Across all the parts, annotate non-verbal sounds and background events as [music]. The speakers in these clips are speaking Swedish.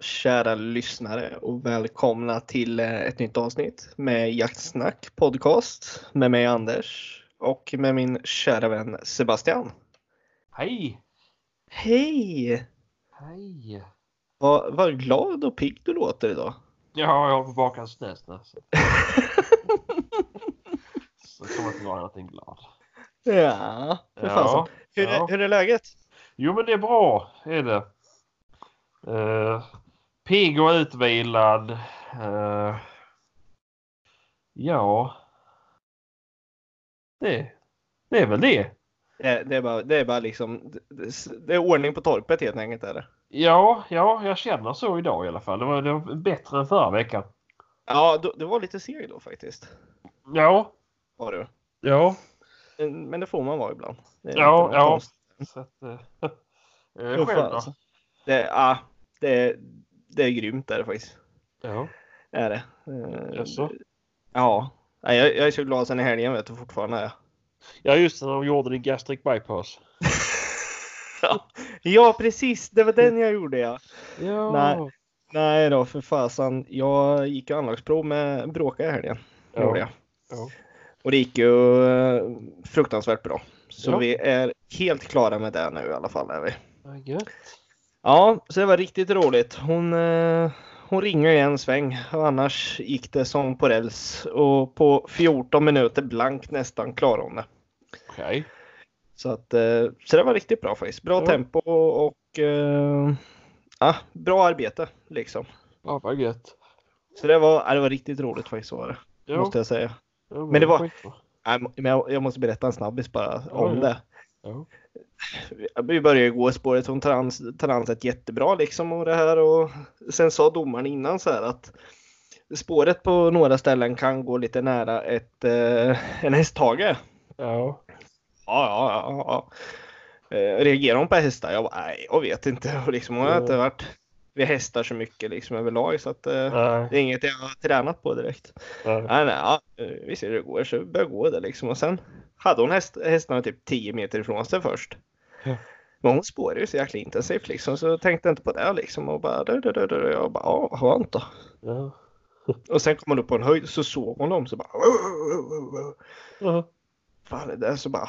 kära lyssnare och välkomna till eh, ett nytt avsnitt med Jaktsnack podcast med mig Anders och med min kära vän Sebastian. Hej! Hej! Hej! Vad, vad glad och pigg du låter idag. Ja, jag har bakat snus nu. Så. [laughs] så kommer jag inte vara någonting glad. Ja, för Ja, fasen. Hur, ja. är, hur är läget? Jo, men det är bra, är det. Uh, pigg och utvilad. Eh, ja. Det, det är väl det. Det, det, är bara, det är bara liksom, det, det är ordning på torpet helt enkelt det. Ja, ja, jag känner så idag i alla fall. Det var, det var bättre än förra veckan. Ja, du var lite seg då faktiskt. Ja, Var du. ja, Men det får man vara ibland. Det Ja, ja. så att... Uh, Hur [laughs] själv då? alltså. Det, ja, det, det är grymt är det faktiskt. Ja. Är det. Eh, Jaså? Ja. Nej, Jag, jag är så glad sen i helgen vet du fortfarande. Är jag. Ja just det, de gjorde din gastric bypass. [laughs] Ja precis, det var den jag gjorde ja. Ja. Nej. Nej då för fasen. Jag gick ju anlagsprov med Bråka i helgen. Ja. Gjorde jag. Ja. Och det gick ju eh, fruktansvärt bra. Så Ja. vi är helt klara med det nu i alla fall. Är vi. Ja. Ja, så det var riktigt roligt. Hon, eh, hon ringer i en sväng och annars gick det som på räls och på 14 minuter blankt nästan klarade hon det. Okej. Så, att, eh, så det var riktigt bra faktiskt. Bra Ja. tempo och eh, ja, bra arbete liksom. Ja, vad gött. Så det var, ja, det var riktigt roligt faktiskt var det. Ja. Måste jag säga. men det var- men jag, jag måste berätta en snabbis bara om det. Vi började gå spåret an, tar an sig jättebra liksom och det här och sen sa domaren innan så här att spåret på några ställen kan gå lite nära ett, eh, en hästhage. Ja. Ja, ja, ja. ja. Eh, reagerar hon på hästar? Jag bara, nej, jag vet inte. Och liksom, hon har inte varit vid hästar så mycket liksom överlag så att eh, det är inget jag har tränat på direkt. Nej. Nej, ja, vi ser hur det går så börjar gå det liksom och sen hade hon häst, hästarna typ 10 meter ifrån sig först. Ja. Men hon spårade ju så jäkla intensivt liksom så jag tänkte inte på det liksom och bara, du, du, du, du. jag bara, ja, vad skönt då. Ja. [laughs] Och sen kom hon upp på en höjd så såg hon dem så bara, Ja. fan det där så bara,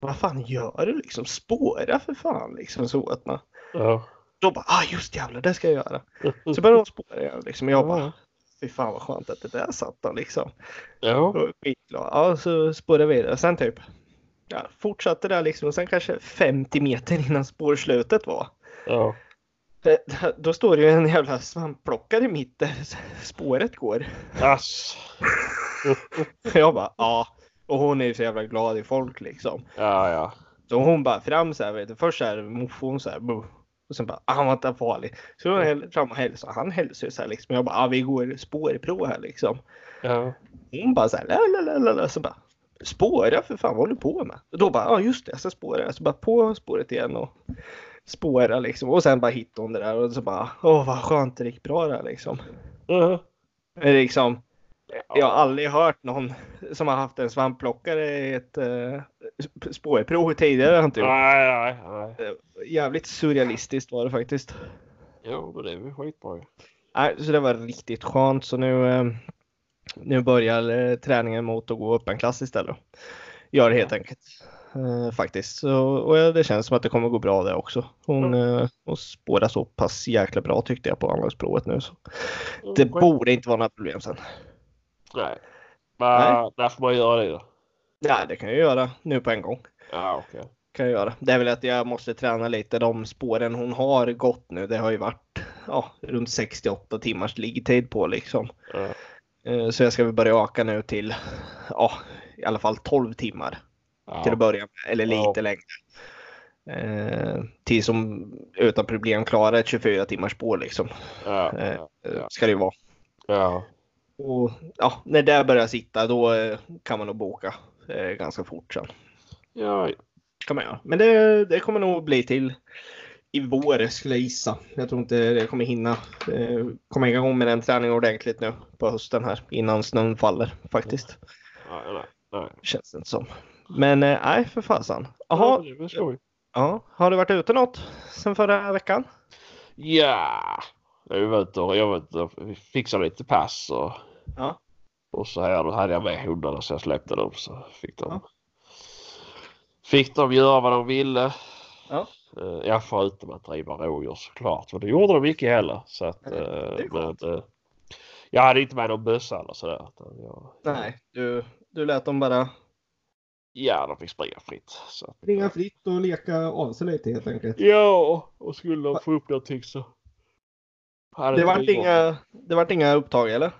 vad fan gör du liksom? Spåra för fan liksom så åt man. Ja. Då bara, ah just jävlar det ska jag göra. [laughs] Så började hon spåra igen liksom. Jag bara, fy fan vad skönt att det där satt då liksom. Ja. Ja, så spårade vi vidare. Sen typ ja, fortsatte där liksom och sen kanske 50 meter innan spårslutet var. Ja. Då står det ju en jävla svampplockare mitt där spåret går. Ass. [laughs] Jag bara ja. Och hon är ju så jävla glad i folk liksom. Ja, ja. Så hon bara fram så här vet du. Först så här moffon så här. Och sen bara ah, han var inte farlig. Så hon häll- fram och hälsade. Han hälsade så här liksom. Jag bara ah, vi går spårprov här liksom. Ja. Hon bara så här, la, la, la, la, la, så bara spåra för fan, vad håller du på med? Och då bara, ja just det, jag ska spåra. Så bara på spåret igen och spåra liksom. Och sen bara hittade hon det där och så bara, åh vad skönt det gick bra där liksom. Ja. Men liksom, jag har aldrig hört någon som har haft en svampplockare i ett uh, spårprov tidigare. har Inte gjort. Nej, nej, nej. Jävligt surrealistiskt var det faktiskt. Jo, men det är väl skitbra ju. Nej, så det var riktigt skönt. Så nu, eh, nu börjar eh, träningen mot att gå upp en klass istället. Gör det helt enkelt. Eh, faktiskt. Så, och ja, det känns som att det kommer gå bra det också. Hon, eh, hon spårar så pass jäkla bra tyckte jag på anlagsprovet nu. Så. Det Skit- borde inte vara några problem sen. Nej. Men när får man göra det då? Nej, det kan jag göra nu på en gång. Ja, okej. Kan jag göra. Det är väl att jag måste träna lite. De spåren hon har gått nu, det har ju varit ja, runt 68 timmars liggtid på liksom. Ja. Eh, Så jag ska väl börja öka nu till ja, i alla fall 12 timmar till att Ja. börja med. Eller lite Ja. längre. Eh, till som utan problem klarar ett 24 timmars spår liksom. Ja. Ja. eh, ska det ju vara. Ja. Och ja, när det börjar sitta då eh, kan man nog boka eh, ganska fort sen. Ja. Kan man göra. Men det, det kommer nog bli till i vår skulle jag gissa. Jag tror inte det kommer hinna eh, komma igång med den träningen ordentligt nu på hösten här innan snön faller faktiskt. Nej, nej. nej. Känns inte som. Men eh, nej, för fasen. Ja, Jaha, ja, har du varit ute något sen förra veckan? Ja, jag var ute och, jag var ute och fixade lite pass och, Ja. och så här. Då hade jag med hundarna så jag släppte dem så fick de, Ja. fick de göra vad de ville. Ja. Eh, Ja, förutom att driva rådjur såklart. För det gjorde de inte heller. Så att, Nej, eh, men, jag hade inte med någon bössa eller sådär. Jag, Nej, du, du lät dem bara Ja, de fick springa fritt. Så. att, Springa fritt och leka av sig lite helt enkelt. Ja, och skulle de få upp någonting så. Det vart inga, det vart inga upptag eller?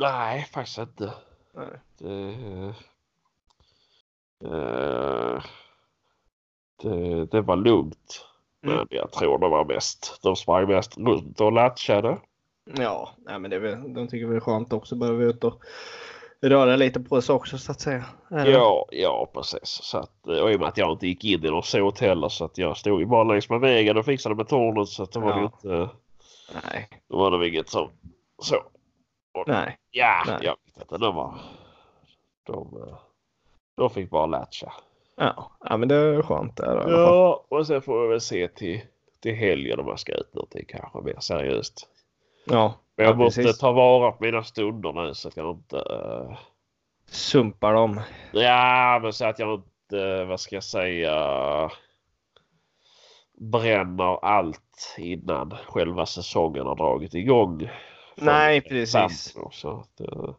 Nej, faktiskt inte. Nej. Det, eh, det, det var lugnt. Mm. Men jag tror det var mest. De sprang mest runt och latchade. Ja, nej, men det väl, de tycker väl det är skönt också bara vara ute och röra lite på sig också så att säga. Det? Ja, ja precis. Så att, och i och med att jag inte gick in i någon såt heller så att jag stod ju bara längs med vägen och fixade med tornet så att det var Ja. inte. Nej, Då var det inget som så. nej. Ja, Nej. jag vet inte. De var. De, eh, de fick bara latcha. Ja, ja men det är skönt där. Ja, och sen får vi väl se till, till helgen om jag ska ut någonting kanske mer seriöst. Ja, Men jag Ja, måste precis. ta vara på mina stunder nu så att jag inte... eh, sumpar dem. ja, men så att jag inte, eh, vad ska jag säga, bränner allt innan själva säsongen har dragit igång. Nej, precis. Så att, eh,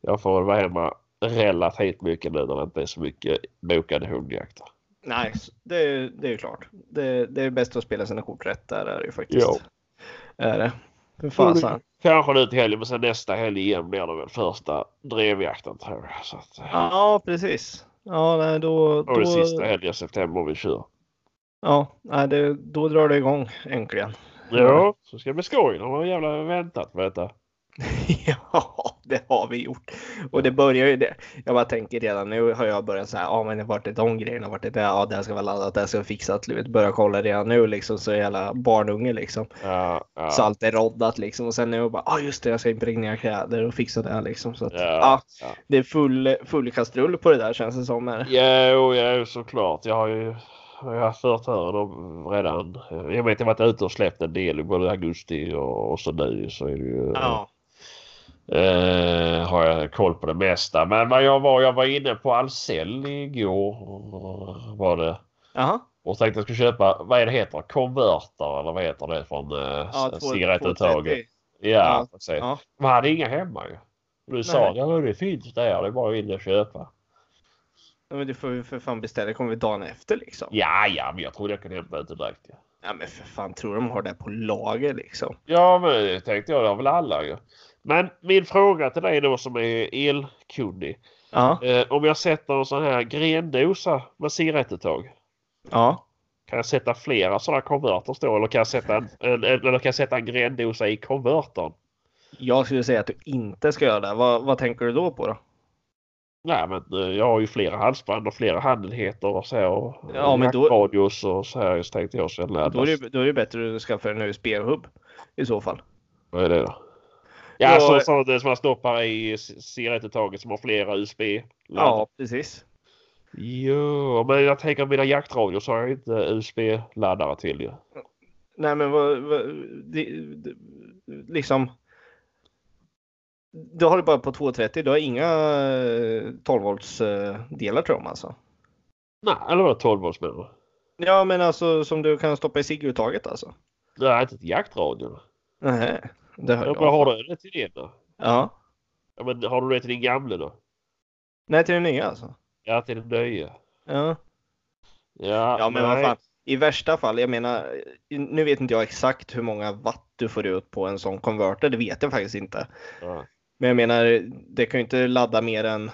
jag får väl vara hemma relativt mycket nu när det inte är så mycket bokade hundjakter. Nej, det, det är ju klart. Det, det är bäst att spela sina kort rätt där är det ju faktiskt. Jo. Är det. För fasen. Kanske nu till helgen men sen nästa helg igen blir det väl första drevjakten tror jag. Så att, Ja, precis. Ja, nej, då, då är det sista helgen i september vi kör. Ja, det, då drar det igång äntligen. Ja, så ska det bli skoj. De har jävla väntat på detta. [laughs] ja, det har vi gjort. Och det börjar ju det. Jag bara tänker redan nu har jag börjat så här. Ja, men vart är de grejerna? Vart är det? Ja, det här ska vara laddat. Det här ska vara fixat. Vet, börja kolla redan nu liksom så jävla barnunge liksom. Ja, ja, Så allt är roddat liksom. Och sen nu bara, ja ah, just det, jag ska impregnera kläder och fixa det här liksom. Så att, ja, ja, ja. det är full, full kastrull på det där känns det som. Här. Jo, jo, såklart. Jag har ju jag har haft förtören om redan. Jag vet jag har varit ute och släppt en del både augusti och, och så nu så är det ju. Ja. Eh, har jag koll på det mesta. Men vad jag var, jag var inne på Ahlsell igår. Var det. Jaha. Och tänkte jag skulle köpa, vad är det heter? Konverter eller vad heter det från eh, Ja, cigarettuttaget? 230. Ja, Ja, precis. ja. Man hade inga hemma ju. Du sa ja det finns där, det är bara att in och köpa. Ja, Men du får ju för fan beställa. Det kommer vi dagen efter liksom. Ja, ja, men jag trodde jag kunde hämta det direkt. Ja, Ja men för fan, tror de har det på lager liksom? ja men det tänkte jag, det har väl alla ju. Men min fråga till dig då som är elkunnig. Ja. Eh, om jag sätter en sån här grendosa med cigarettuttag. Ja. Kan jag sätta flera sådana konverters då? Eller kan jag sätta en, en, en, eller kan jag sätta en grendosa i konvertern? Jag skulle säga att du inte ska göra det. Vad, vad tänker du då på då? Nej men eh, jag har ju flera halsband och flera handeligheter och så. Och, Ja, men då- radios och så här så tänkte jag. Så Då är, det, då är det bättre att skaffa en USB-hubb i så fall. Vad är det då? Ja, Ja, så, så det som man stoppar i cigarettuttaget som har flera USB. Ja, precis. Jo, men jag tänker mina jaktradior så har jag inte USB-laddare till ju. Nej men vad, vad det, det, liksom. Du har det bara på 230. Du har inga 12 volts eh, delar tror jag alltså. Nej, eller var det 12 volts menar du? Ja men alltså som du kan stoppa i cigguttaget alltså. Nej, inte till jaktradion. Nej, det har Jag jag. bara, har du det till din då? Ja. Ja, men har du det till din gamla då? Nej till den nya alltså. Ja, till den nya. Ja. Ja, Ja men nej. vad fan. I värsta fall, jag menar, nu vet inte jag exakt hur många watt du får ut på en sån konverter, det vet jag faktiskt inte. Ja. Men jag menar, det kan ju inte ladda mer än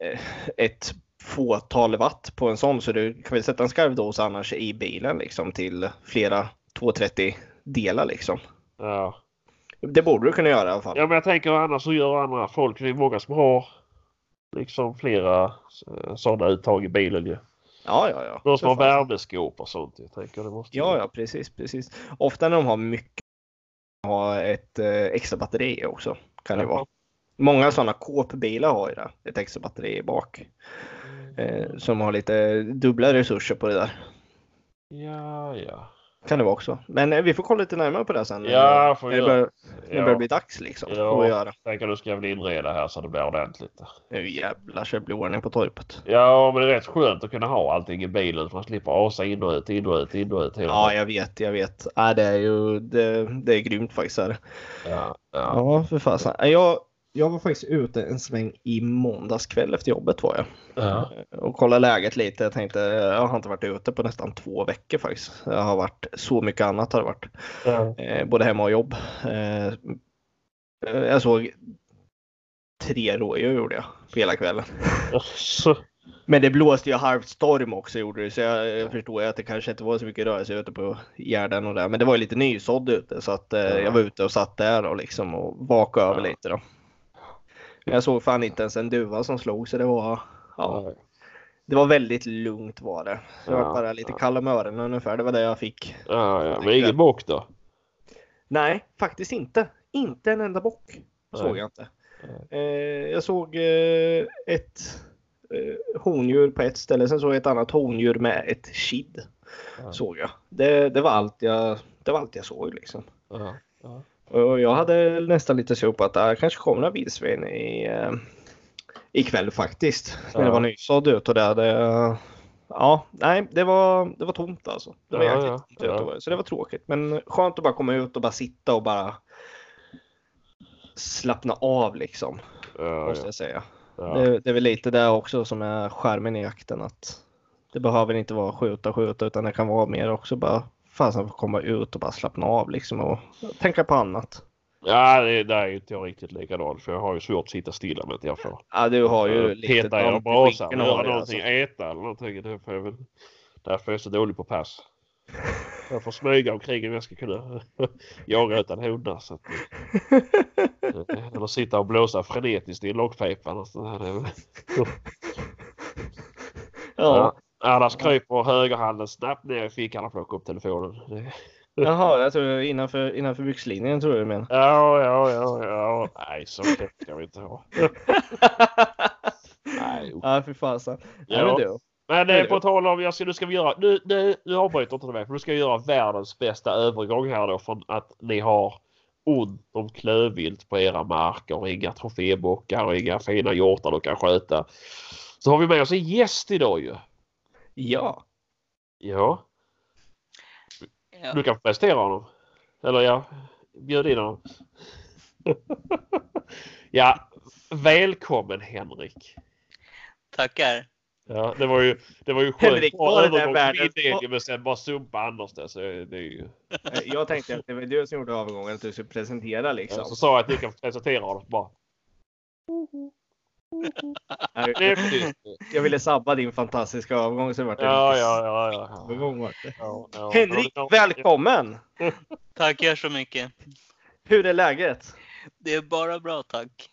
eh, ett fåtal watt på en sån, så du kan väl sätta en skarvdos annars i bilen liksom till flera 230 delar liksom. Ja. Det borde du kunna göra i alla fall. ja, men jag tänker annars så gör andra folk. Det är många som har liksom flera sådana uttag i bilen ju. Ja, ja, ja. De som har värmeskåp och sånt. Jag tänker det måste Ja, ja, precis, precis. Ofta när de har mycket ha ett eh, extra batteri också kan det vara. Många sådana kåpbilar har ju det, ett extra batteri bak. Eh, som har lite dubbla resurser på det där. Ja, ja. Kan det vara också. Men eh, vi får kolla lite närmare på det sen. Ja, får när vi det börjar, det börjar bli dags liksom. Ja. Får vi göra. Tänker du ska väl inreda här så det blir ordentligt. Nu jävlar så det blir ordning på torpet. Ja, men det är rätt skönt att kunna ha allting i bilen så man slipper asa in och ut, in och ut, in och ut Ja, jag vet, jag vet. Ja, det är ju det, det är grymt faktiskt. Är det. Ja, ja. Ja, för fasen. Jag, jag var faktiskt ute en sväng i måndags kväll efter jobbet var jag. Ja. Och kollade läget lite. Jag tänkte, jag har inte varit ute på nästan två veckor faktiskt. Jag har varit så mycket annat har det varit. Ja. Eh, både hemma och jobb. Eh, jag såg tre rådjur gjorde jag på hela kvällen. Så, Men det blåste ju halvt storm också gjorde det så jag, jag förstår att det kanske inte var så mycket rörelse ute på Gärden och där. Men det var ju lite nysådd ute så att eh, jag var ute och satt där och liksom och vakade över Ja. lite då. Jag såg fan inte ens en duva som slog så det var ja, det var väldigt lugnt var det. Så jag Ja, var bara lite ja. kall om öronen ungefär. Det var det jag fick. Ja, ja. Men ingen bock då? Nej, faktiskt inte. Inte en enda bock såg jag inte. Eh, jag såg eh, ett eh, hondjur på ett ställe. Sen såg jag ett annat hondjur med ett kid. Såg jag. Det, det, var allt jag, det var allt jag såg liksom. Ja. Ja. Och jag hade nästan lite så på att det kanske kommer några vildsvin i, eh, ikväll faktiskt. När det Ja. var nysådd ut och det hade, Ja, nej, det var, det var tomt alltså. Det var Ja, jäkligt ja, ja. Så det var tråkigt. Men skönt att bara komma ut och bara sitta och bara slappna av liksom. Ja, Måste ja. jag säga. Ja. Det, det är väl lite det också som är skärmen i jakten. Att det behöver inte vara skjuta, skjuta utan det kan vara mer också bara fasen få komma ut och bara slappna av liksom och tänka på annat. Ja, det, där är ju inte jag riktigt likadan för jag har ju svårt att sitta stilla med jag får Ja, du har ju lite peta i en damp i brasa, skinkan har göra någonting, alltså. äta eller någonting. Det får jag väl, därför är jag så dålig på pass. Jag får smyga omkring om jag ska kunna [laughs] jaga utan hundar. Så att, [laughs] eller sitta och blåsa frenetiskt i lockpipan. och Ja. Annars kryper högerhanden snabbt ner i fickan och plockar upp telefonen. [laughs] Jaha, jag tror innanför, innanför byxlinjen tror jag du menar. Ja, ja, ja, ja. Nej, så kul ska vi inte ha. [laughs] Nej, ja, för fasen. Ja. men du. Men eh, på tal om, jag ska, nu ska vi göra, nu, nu, nu avbryter inte det mig, för nu ska jag göra världens bästa övergång här då från att ni har ont om klövvilt på era marker och inga trofébockar och inga fina hjortar du kan sköta. Så har vi med oss en gäst idag ju. Ja. Ja, Ja, du kan få presentera honom. Eller ja, bjud in honom. [laughs] ja, välkommen Henrik. tackar. Ja, det var ju, det var ju skönt Henrik, var det där världens- men sen bara sumpa Anders det. Så det är ju... Eh, Jag tänkte att det var du som gjorde övergången, att du skulle presentera liksom. Så sa jag att du kan presentera honom bara. Nej, Det. Jag ville sabba din fantastiska övergång så det vart Ja, lite ja, ja, ja. vart det. ja, ja. Henrik, Ja, välkommen! Tackar så mycket. Hur är läget? Det är bara bra tack.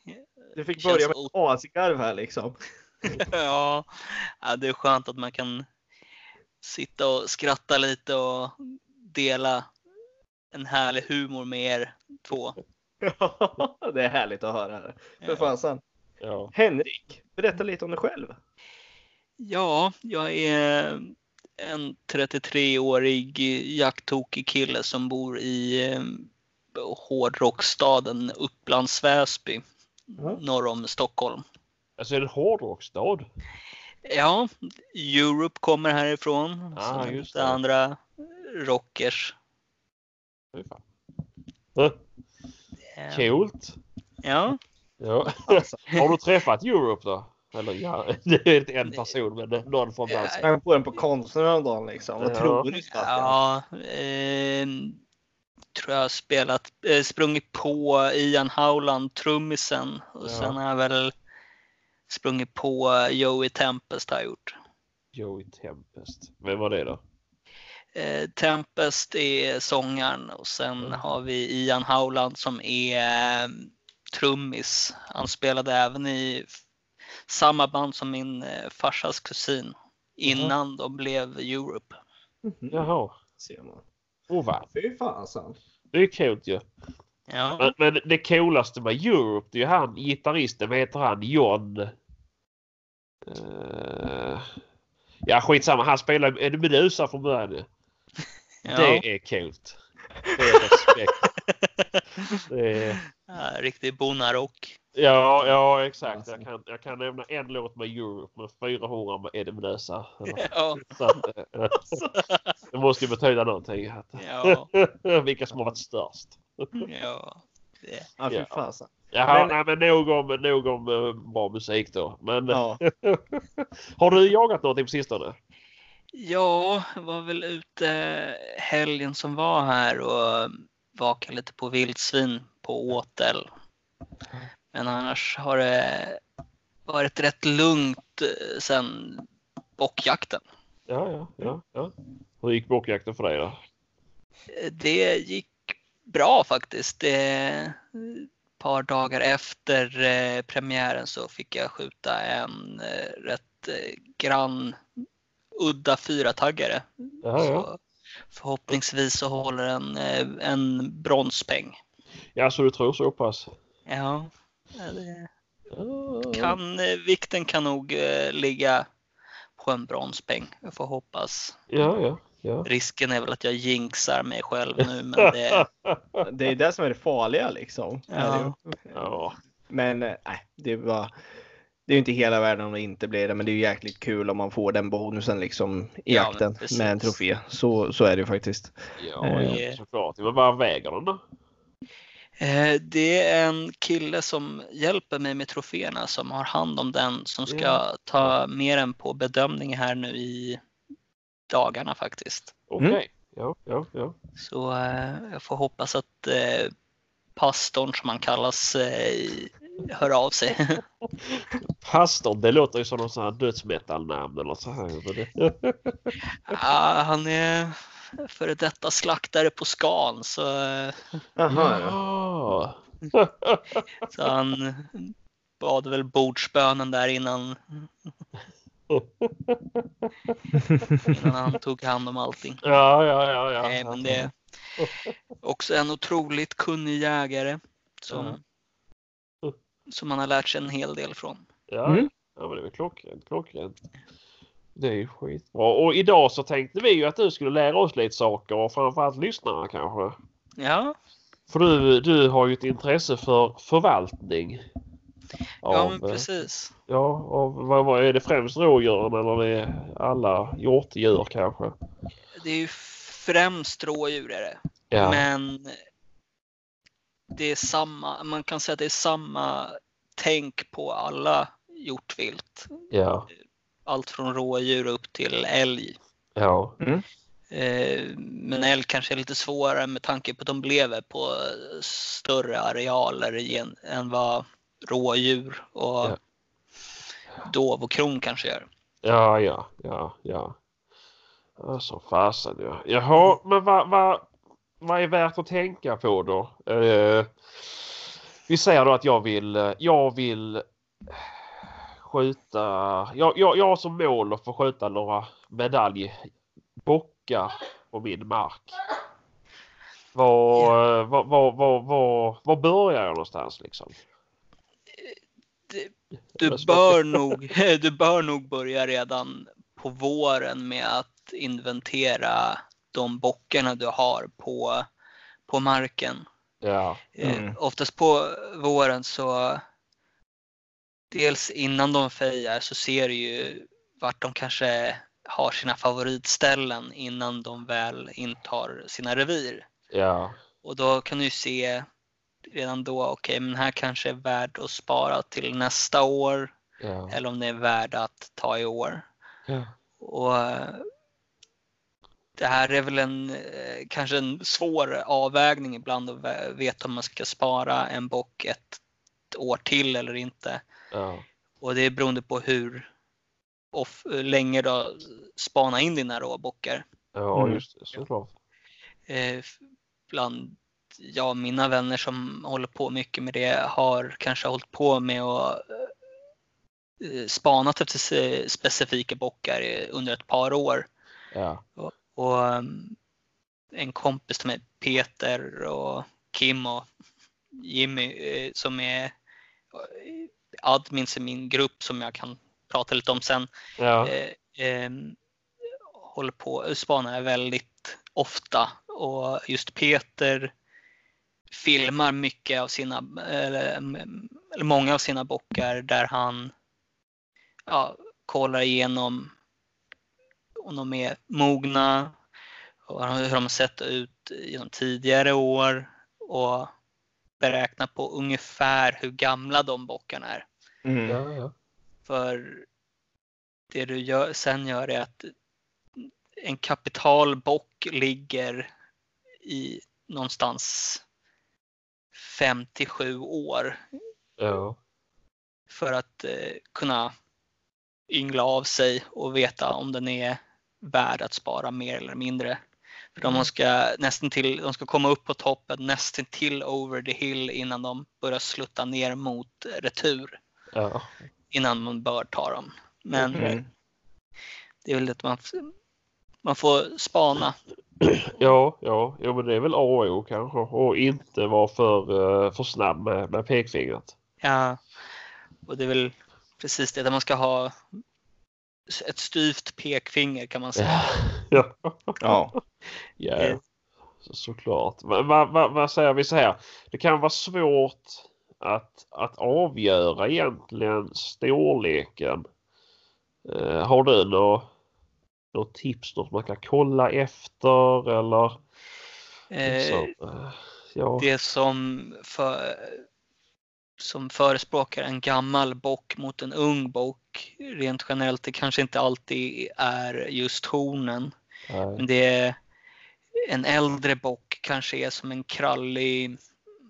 Du fick börja med asgarv här liksom. [laughs] Ja, ja, det är skönt att man kan sitta och skratta lite och dela en härlig humor med er två. [laughs] det är härligt att höra. För Ja. fasen. Ja. Henrik, berätta lite om dig själv. Ja, jag är en 33-årig jakttokig kille som bor i eh, hårdrocksstaden Upplands Väsby Ja. norr om Stockholm. Alltså är det en hårdrocksstad? Ja, Europe kommer härifrån. Ah, just det. andra rockers. Fy fan. Huh, Coolt. Ja, Ja. Alltså, [laughs] Har du träffat Europe då? Eller ja, [laughs] det är inte en person men någon från bandet. jag på den på konsten häromdagen liksom. Vad Ja. tror du? Ja eh, tror jag har spelat, eh, sprungit på Ian Howland, trummisen. Och Ja. sen har jag väl sprungit på Joey Tempest har jag gjort. Joey Tempest. Vem var det då? Eh, Tempest är sångaren och sen Mm. har vi Ian Howland som är eh, trummis. Han spelade även i samma band som min eh, farsas kusin innan de blev Europe. Mhm. Jaha. Ser man. Oh, va? Fy fasen. Det är coolt ju. Ja, Men, men det coolaste med Europe det är ju han gitarristen, vad heter han? John? Uh, ja skitsamma, han spelar, är det Medusa från början? [laughs] Ja, Det är coolt. Det är respekt. [laughs] Är... ja, riktig bonnarock. Ja, ja exakt. Alltså. Jag kan, jag kan nämna en låt med Europe med 400 med Eddie Meduza. Ja, Så att, eh, det måste ju betyda någonting. Att, ja, [laughs] vilka som har varit störst. ja. Det. Ja, fy fasen. Jaha, Men- nej, men nog om, nog om eh, bra musik då. Men Ja. [laughs] har du jagat någonting på sistone? Ja, jag var väl ute helgen som var här och vakade lite på vildsvin på åtel. Men annars har det varit rätt lugnt eh, sen bockjakten. Ja, ja, ja. ja. Hur gick bockjakten för dig då? Eh, Det gick bra faktiskt. Det, ett par dagar efter eh, premiären så fick jag skjuta en eh, rätt eh, grann udda fyrataggare. Ja, ja. Så förhoppningsvis så håller den eh, en bronspeng. ja, så du tror så pass? Ja, det kan, eh, vikten kan nog eh, ligga på en bronspeng. Jag får hoppas. ja, ja. ja. Risken är väl att jag jinxar mig själv nu, men [laughs] det, Det är det som är det farliga liksom. Ja. Men nej, det är bara. Det är ju inte hela världen om det inte blir det, men det är ju jäkligt kul om man får den bonusen liksom i Ja, precis. med en trofé. Så, så är det ju faktiskt. Ja, Eh. ja, såklart. Vad väger den då? eh, det är en kille som hjälper mig med troféerna som har hand om den som ska Ja. ta med den på bedömning här nu i dagarna faktiskt. Okej. Mm. Ja, ja, ja. Så eh, jag får hoppas att eh, pastorn som han kallas hör av sig. [laughs] Pastorn, det låter ju som någon sån här dödsmetallnamn eller så här. [laughs] Ja, han är före detta slaktare på Scan så, Jaha, Ja. så han bad väl bordsbönen där innan, innan han tog hand om allting. Ja, ja, ja, ja. Nej, men det är också en otroligt kunnig jägare som, som man har lärt sig en hel del från. Ja, Mm. ja men det är klockrent, klockrent. Det är ju skitbra. Och idag så tänkte vi ju att du skulle lära oss lite saker och framförallt lyssnarna kanske. Ja, För du, du har ju ett intresse för förvaltning. ja Av, men eh, precis. Ja, och vad, vad är det främst rådjuren eller är det alla hjortdjur kanske? Det är ju främst rådjur är det. Ja, Men det är samma, man kan säga att det är samma tänk på alla hjortvilt. ja, Allt från rådjur upp till älg. ja, Eh, Men älg kanske är lite svårare med tanke på att de lever på större arealer igen än vad rådjur och Ja. dov och kron kanske gör. ja, ja, ja, ja. ja så fasen ja. Jaha, men vad, vad, vad är värt att tänka på då? Eh, vi säger då att jag vill, eh, jag vill skjuta, jag, jag, jag har som mål att få skjuta några medaljbockar på min mark. Var, eh, var, var, var, var, var börjar jag någonstans liksom? Du bör, nog, [laughs] du bör nog börja redan på våren med att inventera de bockarna du har på, på marken. Ja, Eh, Mm. Oftast på våren så dels innan de fejar så ser du ju vart de kanske har sina favoritställen innan de väl intar sina revir. ja, Och då kan du ju se redan då, okej men här kanske är värd att spara till nästa år ja, eller om det är värd att ta i år. ja, Och eh, det här är väl en eh, kanske en svår avvägning ibland att veta om man ska spara en bock ett år till eller inte. ja, Och det är beroende på hur off, hur länge du har spanat in dina råbockar. ja, Mm. just det, såklart. Eh, bland ja, mina vänner som håller på mycket med det har kanske hållit på med att eh, spanat efter specifika bockar under ett par år. Ja, Och um, en kompis till mig, Peter och Kim och Jimmy eh, som är eh, admins i min grupp som jag kan prata lite om sen. ja, Eh, håller på, spanar väldigt ofta och just Peter filmar mycket av sina, eller, eller många av sina bockar där han ja, kollar igenom om de är mogna och hur de har sett ut genom tidigare år och beräknar på ungefär hur gamla de bockarna är. Mm. Ja, ja. För det du gör, sen gör är att en kapitalbock ligger i någonstans 57 år ja. för att eh, kunna yngla av sig och veta om den är värd att spara mer eller mindre. För de ska nästan till, de ska komma upp på toppen nästan till over the hill innan de börjar slutta ner mot retur. ja. Innan man bör ta dem. Men Mm. det är väl att man, man får spana. Ja, ja, jo, men det är väl A och O kanske och inte vara för, eh, för snabb med, med pekfingret. Ja, och det är väl precis det där man ska ha ett styvt pekfinger kan man säga. Ja, Ja. ja. Eh. Så, såklart. Vad va, va, vad säger vi så här? Det kan vara svårt att, att avgöra egentligen storleken. Eh, har du något, något tips något man kan kolla efter eller? Eh, så, eh, ja. det som, för, som förespråkar en gammal bock mot en ung bock rent generellt, det kanske inte alltid är just hornen. Men det är en äldre bock kanske är som en krallig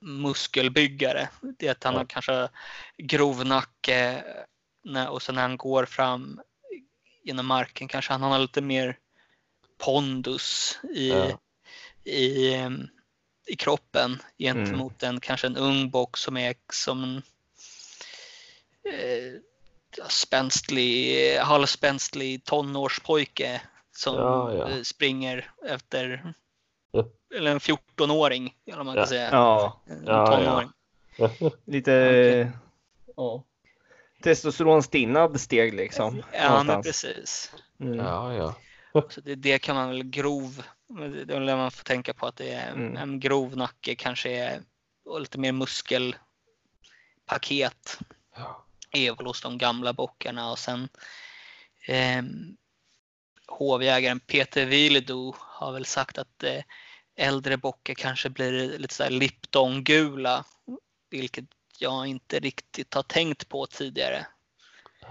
muskelbyggare. Det är att han har kanske grov nacke och sen när han går fram genom marken kanske han har lite mer pondus i, Ja. i, em, i kroppen gentemot en kanske en ung bock som är som en eh, spänstlig, halvspänstlig tonårspojke som Ja, ja. eh, springer efter Ja. eller en 14-åring eller man kan Ja. säga. ja. En Ja, tonåring. [laughs] Lite ja. testosteronstinnad steg liksom. Ja, men precis. Mm. Ja, ja. Så det, det kan man väl grov, det är väl man får tänka på att det är Mm. en grov nacke kanske är och lite mer muskelpaket Ja. är väl hos de gamla bockarna och sen eh, hovjägaren Peter Wiledo har väl sagt att eh, äldre bockar kanske blir lite så här Lipton-gula, vilket jag inte riktigt har tänkt på tidigare.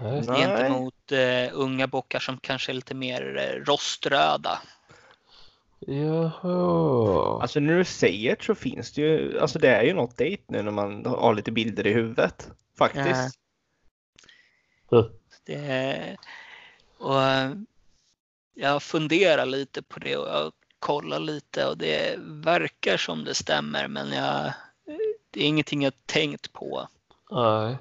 Nej. Nej. Gentemot eh, unga bockar som kanske är lite mer eh, roströda. Jaha. Alltså när du säger så finns det ju, alltså det är ju något date nu när man har lite bilder i huvudet. Faktiskt. Det, och jag funderar lite på det och jag kollar lite och det verkar som det stämmer men jag, det är ingenting jag tänkt på. Nej.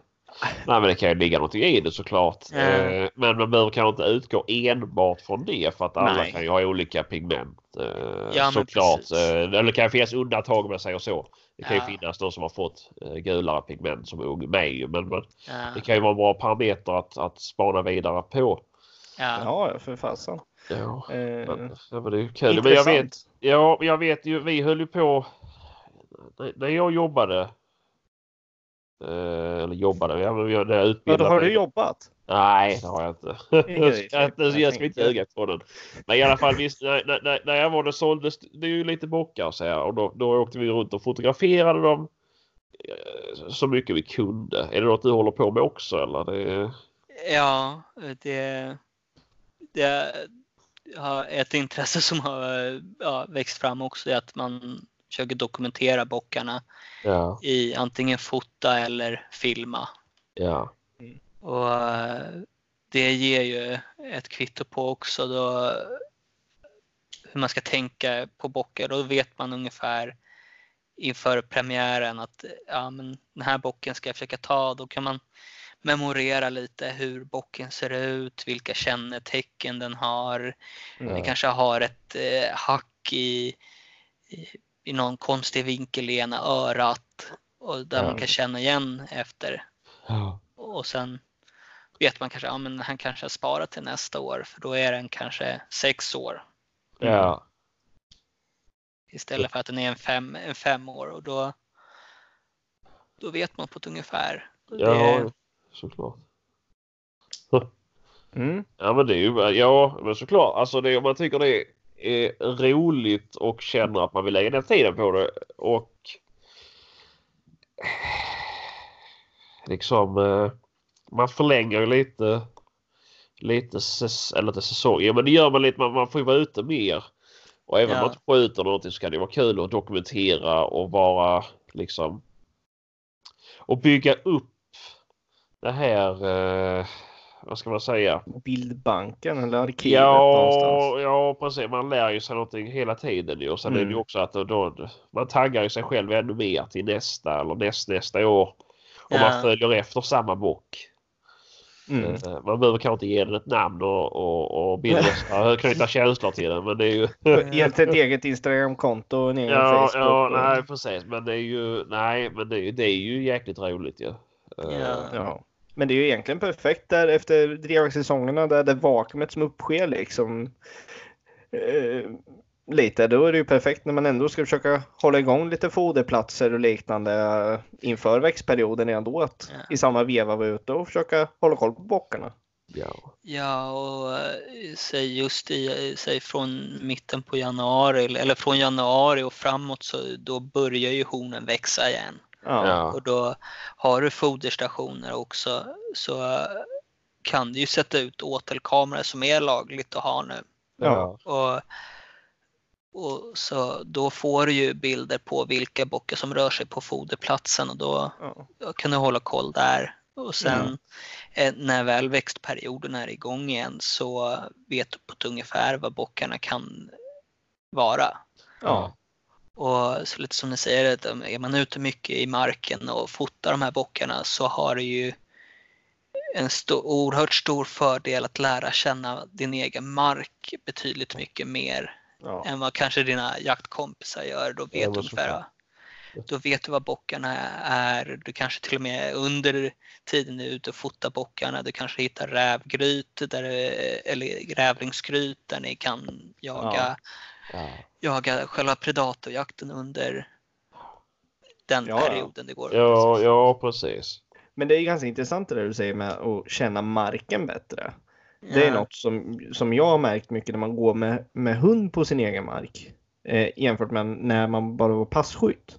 Nej men det kan ju ligga någonting i det såklart. Ja. Eh, Men man behöver kanske inte utgå enbart från det för att alla Nej. kan ju ha olika pigment. eh, Ja, såklart. Eh, Eller det kan finnas undantag med sig och så. Det kan Ja. ju finnas de som har fått gulare pigment som ung med. Men, men Ja, det kan ju vara en bra parameter att, att spana vidare på. ja, Ja, för fasen. Ja, Eh, men, ja, men det är ju kul. Men jag vet, intressant. ja, jag vet ju, vi höll ju på när- när jag jobbade. Eh, Eller jobbade, ja, jag, jag Ja, utbildade då har mig- du jobbat. Nej, det har jag inte. Ingen [laughs] jag ska inte, jag ska inte ljuga på den. Men i alla fall, visst, när, när- när, jag var där såldes det är ju lite bockar så här, och då, då åkte vi runt och fotograferade dem eh, så mycket vi kunde. Är det något du håller på med också eller? Det, ja det, det har ett intresse som har ja, växt fram också är att man försöker dokumentera bockarna ja, i antingen fota eller filma. ja, Och eh, det ger ju ett kvitto på också då hur man ska tänka på bockar. Då vet man ungefär inför premiären att ja, men den här bocken ska jag försöka ta. Då kan man memorera lite hur bocken ser ut, vilka kännetecken den har. Mm. Den kanske har ett eh, hack i, i, i någon konstig vinkel i ena örat och där Ja. man kan känna igen efter ja, och sen vet man kanske, ja men han kanske har sparat till nästa år för då är den kanske sex år. ja. Istället för att den är en fem, en fem år och då, då vet man på ett ungefär. Ja, Det- såklart. Mm. Ja men det är ju, ja men såklart. Alltså det, om man tycker det är roligt och känner att man vill lägga ner tiden på det och liksom eh, man förlänger ju lite lite säs, eller inte säsong. Ja men det gör man lite. Man, man får ju vara ute mer. Och även om Ja. man inte skjuter någonting så kan det vara kul att dokumentera och vara liksom och bygga upp det här eh, vad ska man säga? Bildbanken eller arkivet någonstans. Ja, ja precis. Man lär ju sig någonting hela tiden ju. Och sen är det ju Mm. också att då, då, man taggar ju sig själv ännu mer till nästa eller näst, nästa år. Och Ja. man följer efter samma bock. Mm. Eh, Man behöver kanske inte ge den ett namn och, och, och bilda, [laughs] knyta känslor till den. Men det är ju... [laughs] Helt ett eget Instagramkonto och en egen Ja, Facebook. ja, och- nej precis. Men det är ju, nej, men det är, ju- det är ju jäkligt roligt ju. Eh, Ja. Ja. Men det är ju egentligen perfekt där efter drevjaktsäsongerna där det vakuumet som uppsker liksom eh, lite. Då är det ju perfekt när man ändå ska försöka hålla igång lite foderplatser och liknande inför växtperioden ändå att Ja. i samma veva vara ute och försöka hålla koll på bockarna. ja. Ja, och eh, säg just i, säg från mitten på januari eller från januari och framåt så då börjar ju hornen växa igen. Ja. Ja. Och då har du foderstationer också så kan du ju sätta ut åtelkameror som är lagligt att ha nu. Ja. Och, och så då får du ju bilder på vilka bockar som rör sig på foderplatsen och då Ja. kan du hålla koll där. Och sen eh, när väl växtperioden är igång igen så vet du på ett ungefär vad bockarna kan vara. Ja. Och så lite som ni säger, att om- är man ute mycket i marken och fotar de här bockarna så har du ju en stor, oerhört stor fördel att lära känna din egen mark betydligt mycket mer Ja. än vad kanske dina jaktkompisar gör. Då vet ungefär då vet du vad bockarna är. Du kanske till och med under tiden du är ute och fotar bockarna, du kanske hittar rävgryt där, det- eller grävlingsgryt där ni kan jaga, Ja. Jaga själva predatorjakten under den Ja, ja. perioden det går. Ja, ja, precis. Men det är ganska intressant det där du säger med att känna marken bättre. Det är Ja. något som, som jag har märkt mycket när man går med, med hund på sin egen mark. Eh, jämfört med när man bara var passkytt.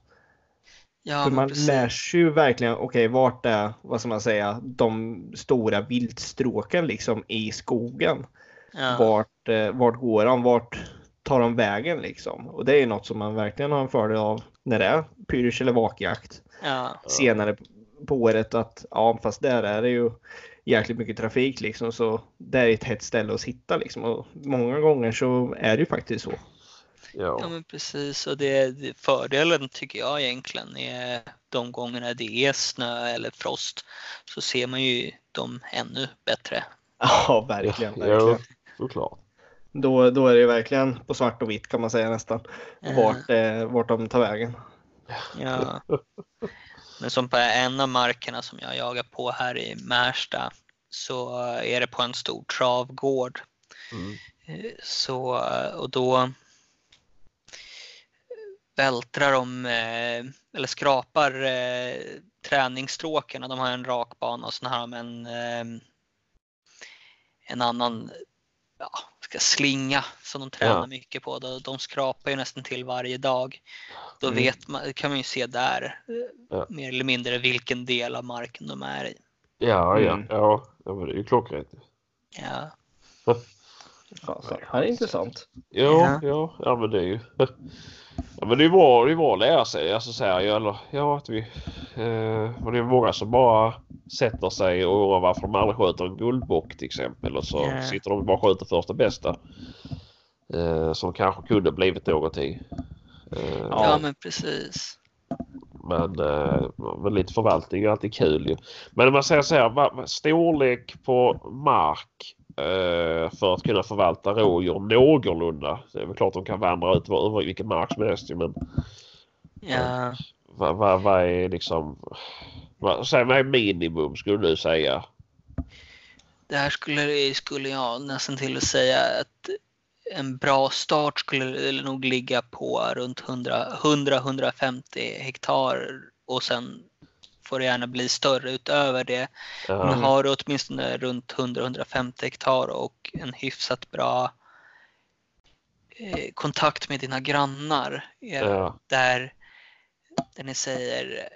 Ja, För men man precis. lär sig ju verkligen, okej vart är, vad ska man säga, de stora viltstråken liksom i skogen. Ja. Vart, eh, vart går de? Vart tar de vägen liksom? Och det är något som man verkligen har en fördel av när det är pyrsch eller vakjakt Ja. senare på året att ja fast där är det ju jäkligt mycket trafik liksom så det är ett hett ställe att sitta liksom och många gånger så är det ju faktiskt så. Ja Ja. men precis och det, fördelen tycker jag egentligen är de gångerna det är snö eller frost så ser man ju dem ännu bättre. Ja verkligen, Ja, verkligen. såklart. Då, då är det ju verkligen på svart och vitt kan man säga nästan Eh, vart, eh, vart de tar vägen. Ja. Men som på en av markerna som jag jagar på här i Märsta så är det på en stor travgård. Mm. Eh, Så, och då vältrar de, eh, eller skrapar träningsstråken. De har en rak bana och sen har de en, en annan ja, ska slinga som de tränar Ja. mycket på. De, de skrapar ju nästan till varje dag. Då Mm. vet man, kan man ju se där eh, Ja. mer eller mindre vilken del av marken de är i. Ja, ja, Mm. ja. ja men det är ju klockrent. Ja, så, det här är intressant. Ja, Ja. ja, ja, men det är ju. [laughs] Ja, men det är bra, det är bra att lära sig. Alltså så här, eller, ja, att vi. Eh, det är många som bara sätter sig och oroar varför de aldrig skjuter en guldbock till exempel. Och så Ja. sitter de och bara skjuter första bästa. Eh, som kanske kunde blivit någonting. Eh, ja. Ja. men precis. Men, eh, men lite förvaltning är alltid kul ju. Men om man säger så här, storlek på mark för att kunna förvalta rådjur någorlunda. Det är väl klart de kan vandra ut över vilken mark som helst men Ja. vad va, va är liksom... Vad, säg, vad är minimum skulle du säga? Där skulle, skulle jag nästan till att säga att en bra start skulle nog ligga på runt 100-150 hektar och sen får det gärna bli större utöver det. Men Ja, har du åtminstone runt 100-150 hektar och en hyfsat bra eh, kontakt med dina grannar. Ja, där, där ni säger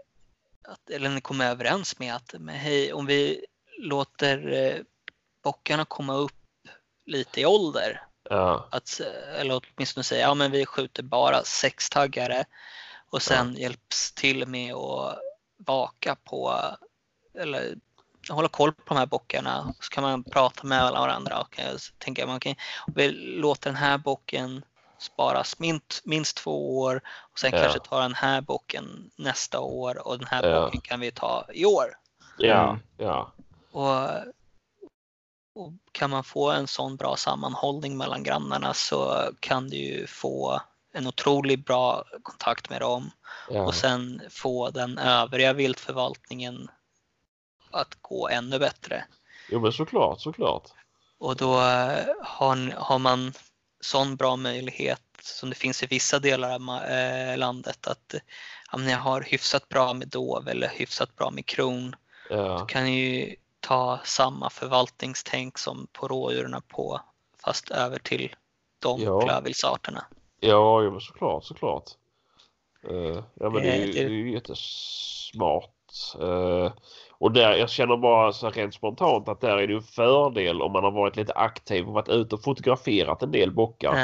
att, eller ni kommer överens med att men hej, om vi låter eh, bockarna komma upp lite i ålder. Ja, att, eller åtminstone säga ja men vi skjuter bara sextaggare och sen hjälps till med att vaka på eller hålla koll på de här bockarna så kan man prata med alla varandra och jag tänker man kan vi låter den här bocken sparas minst, minst två år och sen Ja. kanske ta den här bocken nästa år och den här Ja. bocken kan vi ta i år. ja, Mm. ja, Och, och kan man få en sån bra sammanhållning mellan grannarna så kan du ju få en otroligt bra kontakt med dem ja, och sen få den övriga viltförvaltningen att gå ännu bättre. Jo men såklart, såklart. Och då eh, har, har man sån bra möjlighet som det finns i vissa delar av eh, landet att om ni har hyfsat bra med dov eller hyfsat bra med kron Ja, kan ni ju ta samma förvaltningstänk som på rådjuren på fast över till de Ja. klövviltsarterna. Ja jo, men såklart, såklart. Eh, ja men det är ju, Eh, det är ju jättesmart. Eh, och där, jag känner bara så rent spontant att där är det en fördel om man har varit lite aktiv och varit ute och fotograferat en del bockar.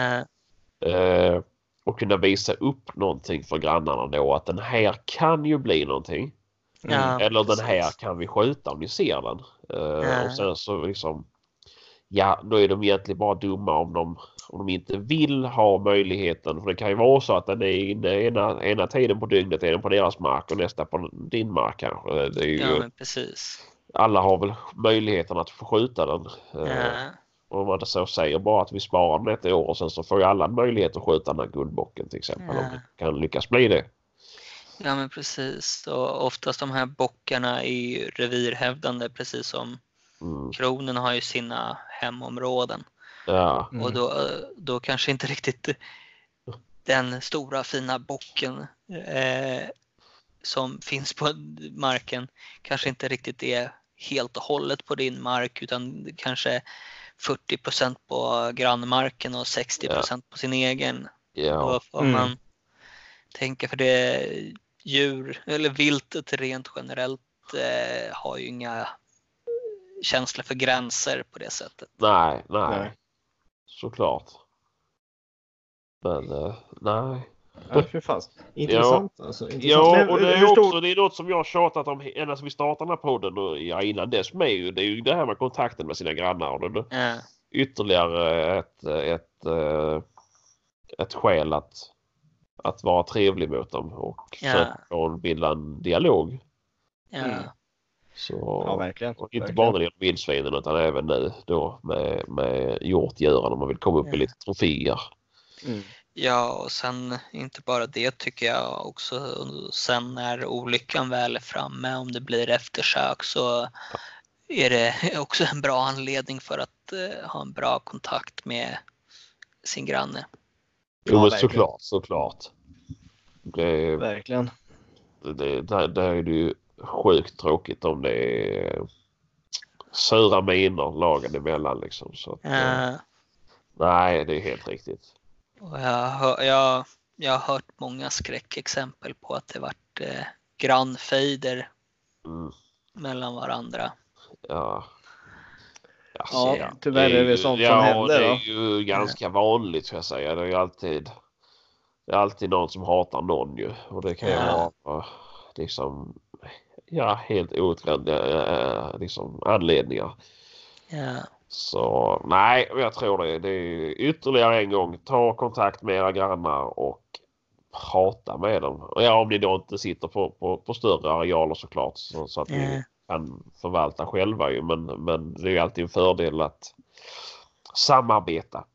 Eh, och kunna visa upp någonting för grannarna då att den här kan ju bli någonting. ja, Eller den här kan vi skjuta om ni ser den. Ja. Och sen så liksom Ja, då är de egentligen bara dumma om de, om de inte vill ha möjligheten. För det kan ju vara så att den är inne ena, ena tiden på dygnet är den på deras mark och nästa på din mark kanske. Det är ju, Ja, men precis. Alla har väl möjligheten att få skjuta den. Eh, Ja, Och om man så säger bara att vi sparar den ett år och sen så får ju alla möjlighet att skjuta den här guldbocken till exempel. Om Ja. det kan lyckas bli det. ja, men precis. Och oftast de här bockarna är ju revirhävdande precis som Mm. kronen har ju sina hemområden. Ja, Mm. Och då, då kanske inte riktigt den stora fina bocken eh, som finns på marken kanske inte riktigt är helt och hållet på din mark utan kanske 40% på grannmarken och 60% på sin egen. ja, Då får Mm. man tänka för det djur eller viltet rent generellt eh, har ju inga känslor för gränser på det sättet. nej, nej. Nej. Såklart. Men eh, nej. Ja, fy fan. Intressant alltså. Intressant. Ja, och det hur är stor- också det är något som jag har tjatat om ända sedan vi startade den här podden och ja, innan dess med ju. Det är ju det här med kontakten med sina grannar. Och det Eh, ytterligare ett, ett, eh, ett skäl att, att vara trevlig mot dem och Ja. försöka bilda en dialog. ja. Så, Ja, verkligen. och inte verkligen. bara när det gäller vildsvinen utan även nu då med, med hjortdjuren om man vill komma upp i Ja. lite troféer. Mm. Ja, och sen inte bara det tycker jag också. Sen när olyckan väl är framme, om det blir eftersök så är det också en bra anledning för att eh, ha en bra kontakt med sin granne. Jo Ja, men såklart, såklart. Det, Verkligen. det, där, där är det ju sjukt tråkigt om det är sura miner lagen emellan liksom. Så att, Eh, nej, det är helt riktigt. och jag, hör, jag, jag har hört många skräckexempel på att det varit eh, grannfejder Mm, mellan varandra. ja. Alltså, Ja, tyvärr är det ju- sånt som ja, händer, det då. är ju ganska vanligt ska jag säga. Det är ju alltid det är alltid någon som hatar någon ju. Och det kan ju Ja. vara liksom ja, helt outgrundliga eh, liksom, anledningar. Ja, Så nej, jag tror det. Det är ytterligare en gång. Ta kontakt med era grannar och prata med dem. Ja, om ni då inte sitter på, på, på större arealer såklart. Så, så att ni Ja. kan förvalta själva ju. Men, men det är alltid en fördel att samarbeta.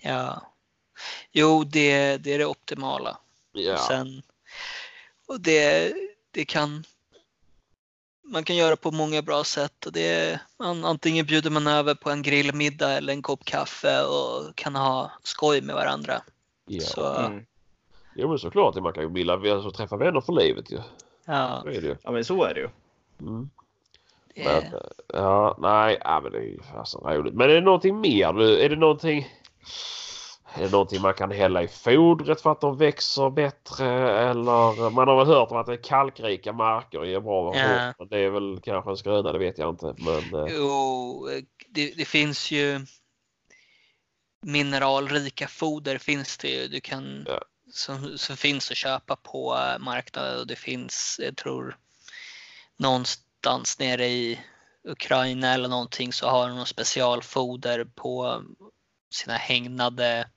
ja. Jo, det, det är det optimala. Ja, Och sen, och det, det kan man kan göra på många bra sätt. Och det är, man, antingen bjuder man över på en grillmiddag eller en kopp kaffe och kan ha skoj med varandra. Ja. Så, Mm. Jo men såklart, man kan ju bilda, alltså, träffa vänner för livet ju. ja, Så är det ju. Ja men så är det ju. Mm. det Men, är, ja, nej, ja, men det är ju fasen roligt. Men är det någonting mer? Är det någonting? Är det någonting man kan hälla i fodret för att de växer bättre? Eller man har väl hört om att det är kalkrika marker ger bra Ja. ja. Det är väl kanske en skröna, det vet jag inte. Men eh, Jo, det, det finns ju mineralrika foder finns det ju. Du kan, Ja. som, som finns att köpa på marknaden och det finns, jag tror, någonstans nere i Ukraina eller någonting så har de någon specialfoder på sina hägnade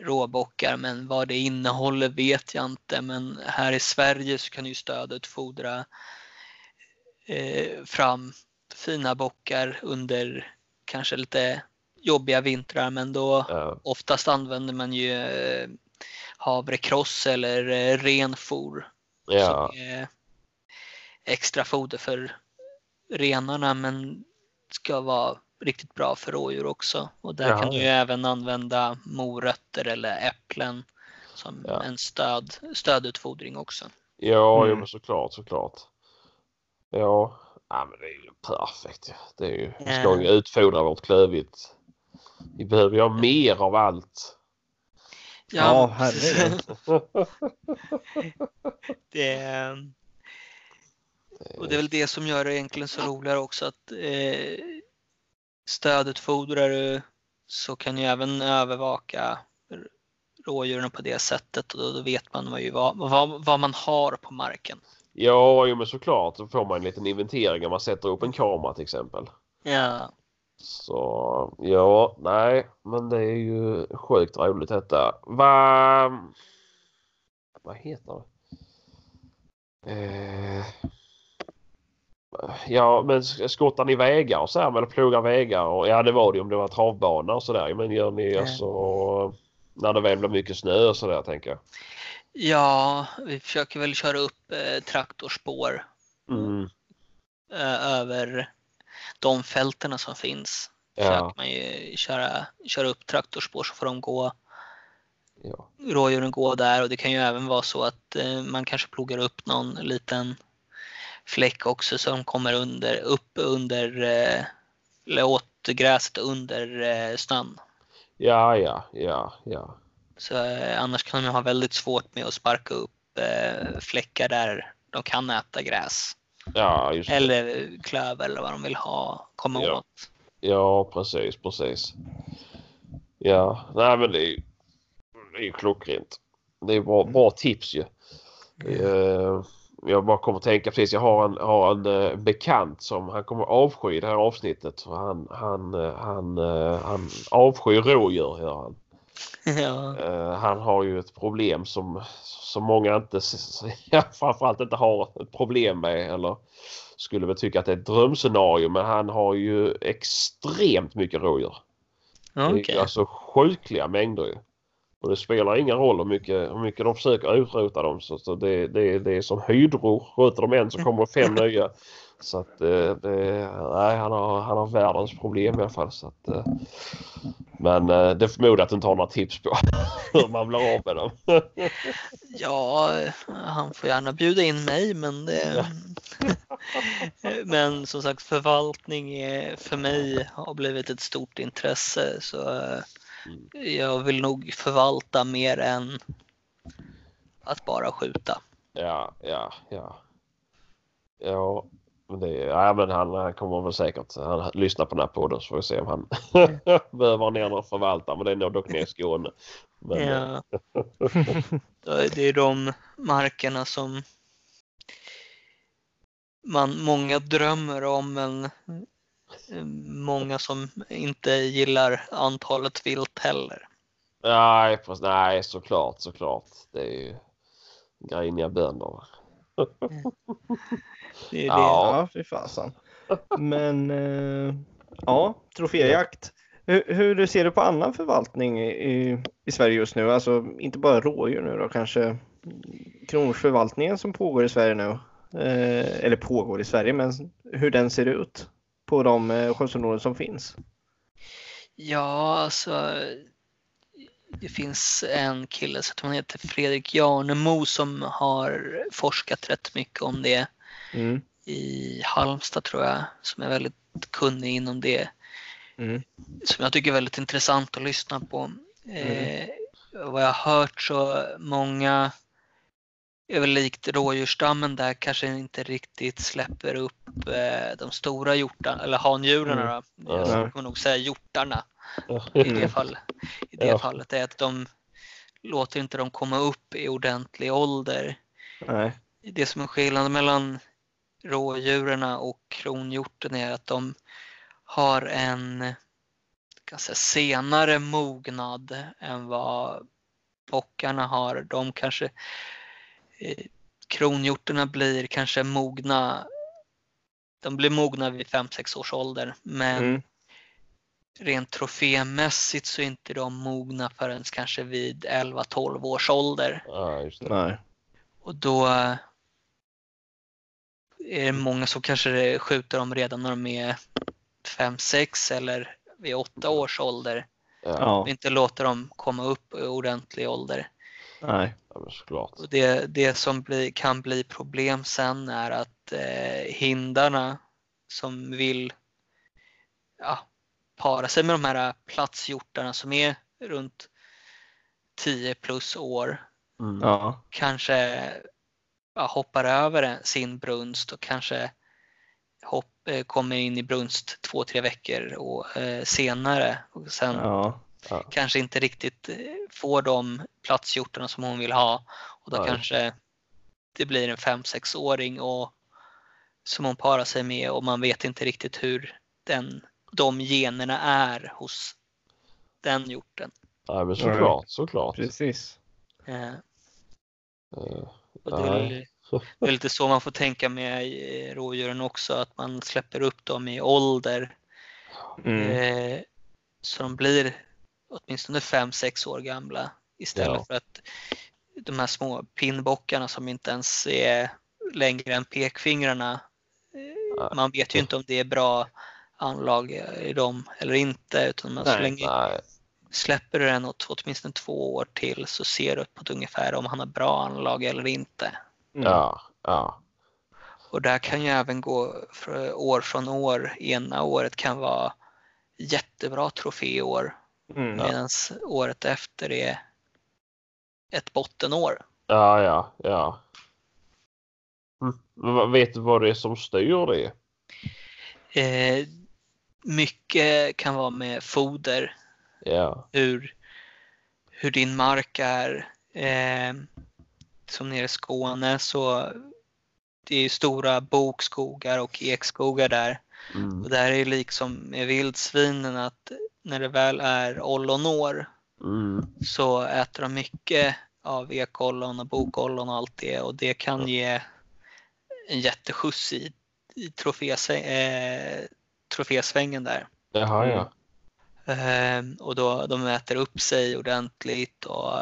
råbockar. Men vad det innehåller vet jag inte. Men här i Sverige så kan ju stödet fodra eh, fram fina bockar under kanske lite jobbiga vintrar men då ja, oftast använder man ju eh, havrekross eller eh, renfor ja, som är extra foder för renarna men ska vara riktigt bra för rådjur också. Och där Jaha. kan du ju även använda morötter eller äpplen som Ja. en stöd, stödutfodring också. ja Mm. men såklart, såklart. Ja, ja men det är ju perfekt. Det är ju, vi ska Ja. ju utfodra vårt klövvilt. Vi behöver ju ha mer av allt. Ja, herregud. [laughs] Det och det är väl det som gör det egentligen så roligare också att eh, stödutfodrar du så kan du även övervaka rådjuren på det sättet och då, då vet man vad, ju vad, vad, vad man har på marken. Ja, jo, men såklart. Då får man en liten inventering om man sätter upp en kamera till exempel. Ja, Så ja, nej, men det är ju sjukt roligt detta. Vad... Vad heter det? Eh... Ja, men skottar ni vägar och så här, eller plogar vägar? Och, ja, det var det om det var travbana och sådär. Men gör ni Ja. alltså när det väl blir mycket snö och sådär tänker jag. ja vi försöker väl köra upp eh, traktorspår Mm. eh, över de fälterna som finns. Ja, Försöker man ju köra, köra upp traktorspår så får de gå ja. rådjuren gå där och det kan ju även vara så att eh, man kanske plogar upp någon liten fläck också som kommer under, upp under, eh, eller åt gräset under eh, snön. Ja, ja, ja, ja. Så eh, annars kan de ha väldigt svårt med att sparka upp fläckar där de kan äta gräs. Ja, just. Eller klöver eller vad de vill ha, komma Ja. åt. Ja, precis, precis. Ja, nej men det är ju, det är ju klockrent. Det är bra, bra tips ju. Eh, jag bara kommer att tänka precis, jag har en, har en eh, bekant som han kommer avsky det här avsnittet. För han, han, eh, han, eh, han avskyr rådjur gör han. [laughs] ja. Han har ju ett problem som, som många inte, framförallt inte har ett problem med eller skulle väl tycka att det är ett drömscenario men han har ju extremt mycket rådjur. Det är Okej. ju alltså sjukliga mängder ju. Och det spelar ingen roll hur mycket, hur mycket de försöker utrota dem. Så, så det, det, det är som hydror. Skjuter de en så kommer fem [laughs] nya. Så att eh, det, nej, han, har, han har världens problem i alla fall. Så att, eh, men eh, det förmodar att du inte har några tips på [laughs] hur man blir av med dem. [laughs] Ja, han får gärna bjuda in mig men det... Men som sagt förvaltning är, för mig har blivit ett stort intresse så jag vill nog förvalta mer än att bara skjuta. Ja, ja, ja. Ja, men det, ja, men han, han kommer väl säkert han lyssnar på den här podden så får vi se om han [laughs] behöver ner någon förvaltare. Men det är nog dock ner i Skåne. Men, eh, [laughs] Ja. Det är de markerna som man, många drömmer om men eh, många som inte gillar antalet vilt heller. Nej, precis, nej, såklart, såklart. Det är ju griniga bönder. [laughs] Det är det. Ja. Ja, fy fasen. Men eh, ja, troféjakt. Hur, hur ser du på annan förvaltning i, i Sverige just nu? Alltså inte bara rådjur nu då kanske kronförvaltningen som pågår i Sverige nu. eh, eller pågår i Sverige, men hur den ser ut på de eh, skyddsområden som finns. Ja, alltså. Det finns en kille som heter Fredrik Jarnemo som har forskat rätt mycket om det Mm. i Halmstad tror jag, som är väldigt kunnig inom det. Mm. Som jag tycker är väldigt intressant att lyssna på. Eh, vad jag har hört så många är väl likt rådjursstammen där kanske inte riktigt släpper upp eh, de stora hjortarna, eller handjuren Mm. då. Ja. Jag kommer nog säga hjortarna i det, [laughs] fall, i det Ja. fallet. är att de låter inte dem komma upp i ordentlig ålder. Nej. Det som är skillnaden mellan rådjuren och kronhjorten är att de har en kan säga, senare mognad än vad bockarna har. De kanske kronhjortarna blir kanske mogna de blir mogna vid 5-6 års ålder men Mm. rent trofémässigt så är inte de mogna förrän kanske vid 11-12 års ålder. Ja, just det. Nej. Och då är det många som kanske skjuter dem redan när de är 5-6 eller vid 8 års ålder. Ja, Ja. Och inte låter dem komma upp i ordentlig ålder. Nej. såklart. Och det, det som blir, kan bli problem sen är att eh, hindarna som vill ja, para sig med de här platshjortarna som är runt 10 plus år Mm. Ja. kanske ja, hoppar över sin brunst och kanske hopp, eh, kommer in i brunst två, tre veckor och, eh, senare och sen Ja. Kanske inte riktigt eh, får de platshjortarna som hon vill ha och då Nej. kanske det blir en 5-6-åring och som hon parar sig med och man vet inte riktigt hur den, de generna är hos den hjorten. Ja, men såklart, såklart. Precis. Eh, Eh, och det, är, Nej. det är lite så man får tänka med eh, rådjuren också, att man släpper upp dem i ålder Mm. eh, så de blir åtminstone 5-6 år gamla istället Ja. för att de här små pinnbockarna som inte ens är längre än pekfingrarna. eh, Man vet ju inte om det är bra anlag i dem eller inte utan man så Nej. länge Nej, släpper du den åt åtminstone två år till så ser du på ett ungefär om han har bra anlag eller inte. Mm. ja, ja. Och där kan ju även gå för år från år. Ena året kan vara jättebra troféår Mm. medan året efter är ett bottenår. Ja, ja, ja. Mm. Vet du vad det är som styr det? Eh, mycket kan vara med foder, Ja, hur, hur din mark är. Eh, som nere i Skåne så det är stora bokskogar och ekskogar där. mm. Och där är liksom med vildsvinen att när det väl är ollonår Mm. så äter de mycket av ekollon och bokollon och allt det och det kan ge en jätteskjuts i, i trofésvä- eh, trofésvängen där. Jaha, ja. Ehm, och då de äter upp sig ordentligt och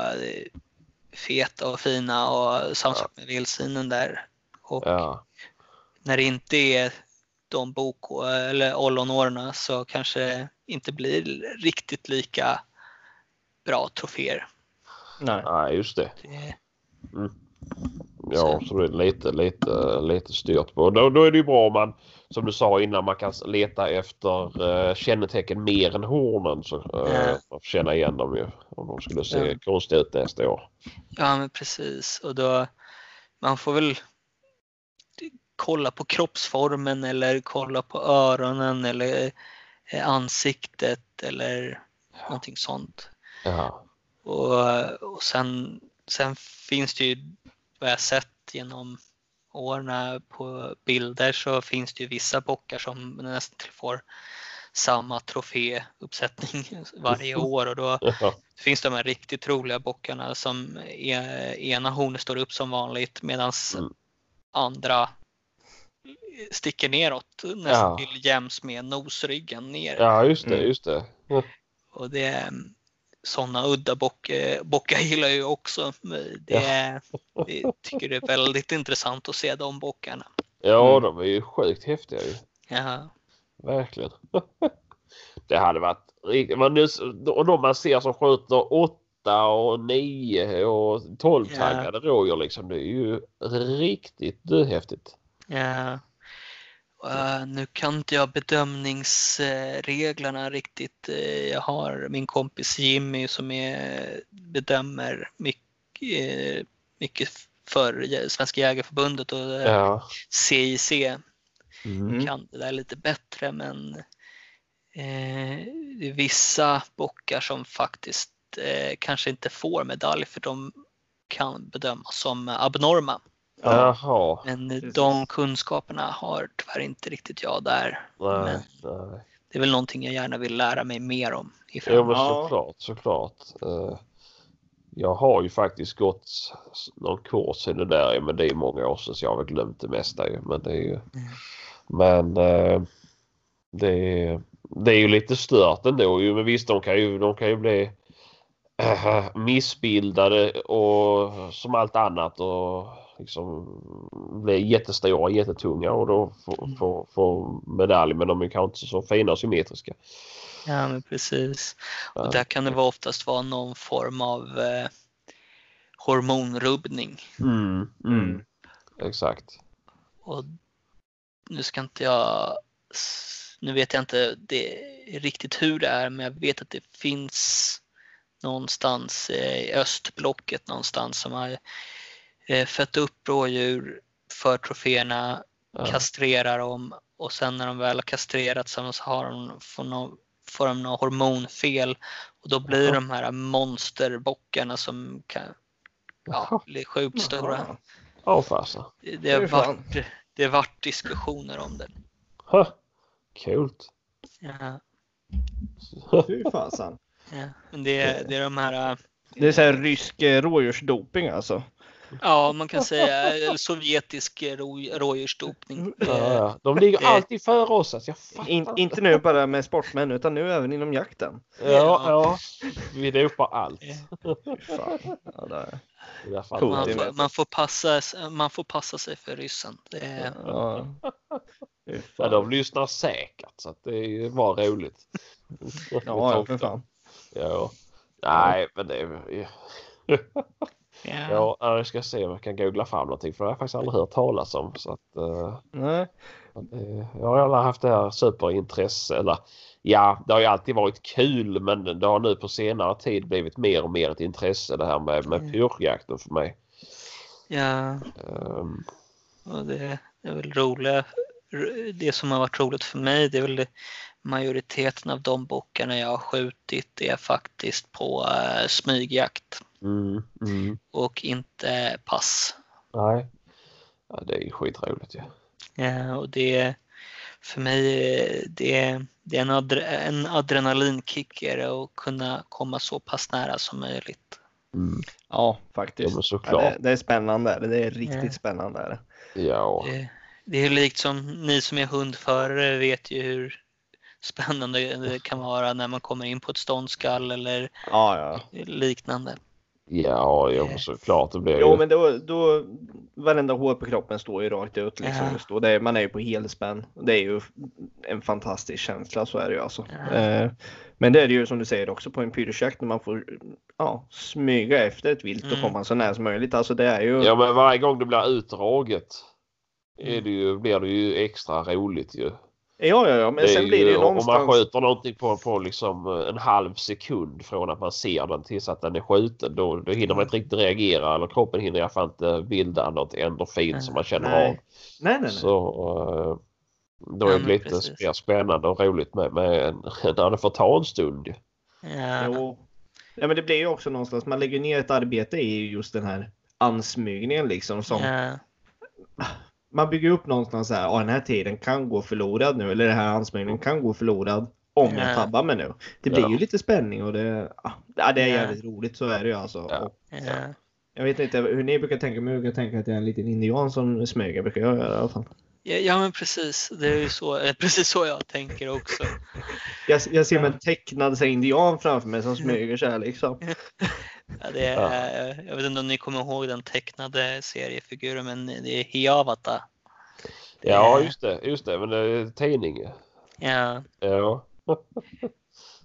feta och fina och samma sak med vildsvinen där. Och Ja, när det inte är de bok eller ollonårorna så kanske det inte blir riktigt lika bra troféer. Nej. nej, just det. Det, Ja, så det är lite, lite, lite styrt på. Då, då är det ju bra om man, som du sa innan, man kan leta efter uh, kännetecken mer än hornen. Så, uh, för att känna igen dem ju. Om de skulle se Ja. konstiga ut nästa år. ja men precis och då man får väl kolla på kroppsformen eller kolla på öronen eller eh, ansiktet eller någonting sånt. Ja, Och, och sen, sen finns det ju vad jag sett genom åren på bilder så finns det ju vissa bockar som nästan får samma troféuppsättning [laughs] varje år. Och då [laughs] ja, finns de här riktigt roliga bockarna som e- ena hornet står upp som vanligt medan Mm. andra sticker neråt Ja. nästan till jäms med nosryggen ner. ja just det, Mm. just det. Och det, sådana udda bock, eh, bockar gillar jag ju också. Det, Jag tycker det är väldigt intressant att se de bockarna. Ja, Mm. de är ju sjukt häftiga ju. Ja, Verkligen. [laughs] det hade varit riktigt. Och de man ser som skjuter 8 och 9 och 12 Ja. taggade rådjur liksom. Det är ju riktigt häftigt. Eh, nu kan inte jag bedömningsreglerna riktigt. Eh, jag har min kompis Jimmy som är, bedömer mycket, mycket för Svenska Jägareförbundet och Ja. CIC Mm. kan det där lite bättre men det är vissa bockar som faktiskt kanske inte får medalj för de kan bedömas som abnorma. Jaha. Men de kunskaperna har tyvärr inte riktigt jag där. Nej, Men- nej. Det är väl någonting jag gärna vill lära mig mer om i Jo framtiden. men Ja. såklart, såklart. Eh, Jag har ju faktiskt gått någon kurs i det där men det är många år sedan så jag har väl glömt det mesta ju. Men det är ju... Men eh, det, är, det är ju lite stört ändå. Men visst de kan ju, de kan ju bli äh, missbildade och som allt annat och liksom bli jättestora, jättetunga och då få, få, få medalj men de är kanske inte så fina och symmetriska. Ja, men precis. Ja. Och där kan det vara oftast vara någon form av eh, hormonrubbning. Mm, Mm. Exakt. Och nu ska inte jag, nu vet jag inte det, riktigt hur det är, men jag vet att det finns någonstans eh, i östblocket någonstans som har eh, fött upp rådjur för troféerna, Ja. kastrerar dem och sen när de väl har kastrerat så har de, får, de, får de något hormonfel och då blir Jaha. de här monsterbockarna som kan ja, bli sjukt stora. Ja fasen. Det har varit, det har varit diskussioner om det. Huh. Coolt. Ja, Fy fasen. ja. Men det, är- det är de här, Det är så här rysk eh, rådjursdoping alltså. Ja man kan säga [laughs] eller sovjetisk rå- rådjursdopning. Ja, Eh, ja. De ligger det- alltid före oss. Alltså. In, inte nu bara med sportmän utan nu även inom jakten. Ja, ja. Vi dopar allt. Att- Man får, man, får passa, man får passa sig för ryssen. Det är, ja. [laughs] Ja, de lyssnar säkert så att det bara roligt. Ja, ja, för fan. Ja. Nej, men det är... [laughs] ja. Ja, jag ska se om jag kan googla fram någonting för det har jag faktiskt aldrig hört talas om. Så att, eh, Nej. det- jag har aldrig haft det här superintresse. Eller ja, det har ju alltid varit kul men det har nu på senare tid blivit mer och mer ett intresse det här med, med Mm. pyrschjakten för mig. ja. Ehm, Och det, det är väl roliga, det som har varit roligt för mig det är väl det, majoriteten av de bockarna jag har skjutit är faktiskt på uh, smygjakt mm, mm. och inte pass. Nej. Ja, det är ju skitroligt ju. Ja, och det för mig det, det är en, adre, en adrenalinkick är det att kunna komma så pass nära som möjligt. Mm. Ja, Ja, faktiskt. Ja, det, det är spännande. Det är riktigt Ja. spännande. Är. Ja. Det, det är likt som ni som är hundförare vet ju hur spännande det kan vara när man kommer in på ett ståndskall eller Ja, ja. liknande. Ja, jo, såklart. Det blir Jo, ju... men då, då varenda hår på kroppen står ju rakt ut liksom. Ja. Just då. Det är, man är ju på helspänn. Det är ju en fantastisk känsla, så är det ju alltså. Ja. Eh, men det är det ju som du säger också på en pyrschjakt när man får ja, smyga efter ett vilt och Mm. komma så nära som möjligt. Alltså det är ju. Ja, men varje gång det blir utdraget Mm. är det ju, blir det ju extra roligt ju. Ja, ja, ja, men Det sen blir det ju Om någonstans. man skjuter någonting på, på liksom en halv sekund från att man ser den tills att den är skjuten då, då hinner man inte riktigt reagera eller kroppen hinner i alla fall inte bilda något endorfin som man känner Nej. av. Nej, nej, nej. Så eh, då Ja, är det men lite precis. mer spännande och roligt med, med en, [laughs] när det får ta en stund. Ja, Jo. Ja, men det blir ju också någonstans. Man lägger ner ett arbete i just den här ansmygningen liksom. Som, ja, man bygger upp någonstans så här, "Ja, den här tiden kan gå förlorad nu eller den här ansmygningen kan gå förlorad om Ja. jag tabbar mig nu. Det blir Ja. ju lite spänning och det, ja, det är Ja. jävligt roligt, så är det ju alltså. Ja. Och ja. jag vet inte hur ni brukar tänka, men jag brukar tänka att jag är en liten indian som smyger, brukar jag göra i alla fall. Ja, ja men precis. Det är ju så, [laughs] eh, precis så jag tänker också. Jag, jag ser en tecknad så indian framför mig som smyger sig här liksom. Ja, det är, Jag vet inte om ni kommer ihåg den tecknade seriefiguren men det är Hiawatha. Ja, just det. Just det. Men det är tidning. Ja. Ja. [laughs]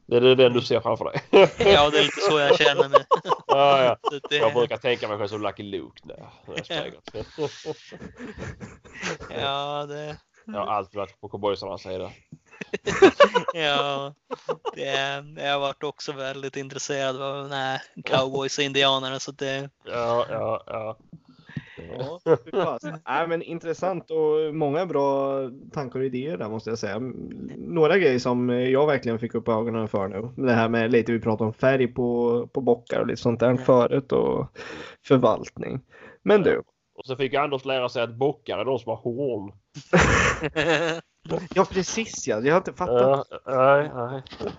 Det är den du ser framför dig. [laughs] ja, det är lite så jag känner mig. [laughs] Ja, ja. Det, Jag brukar tänka mig själv som Lucky Luke när jag springer. Ja, det, Jag har alltid varit på cowboysarnas [laughs] sida. ja, det, jag har varit också väldigt intresserad av den här cowboys och indianerna så det, Ja, ja, ja. Ja. Nej, men intressant och många bra tankar och idéer där måste jag säga. Några grejer som jag verkligen fick upp ögonen för nu. Det här med lite vi pratade om färg på, på bockar och lite sånt där förut och förvaltning. Men du, Och så fick Anders lära sig att bockar är de som har horn. [laughs] ja precis ja, jag har inte fattat. Ja, nej, nej. [laughs]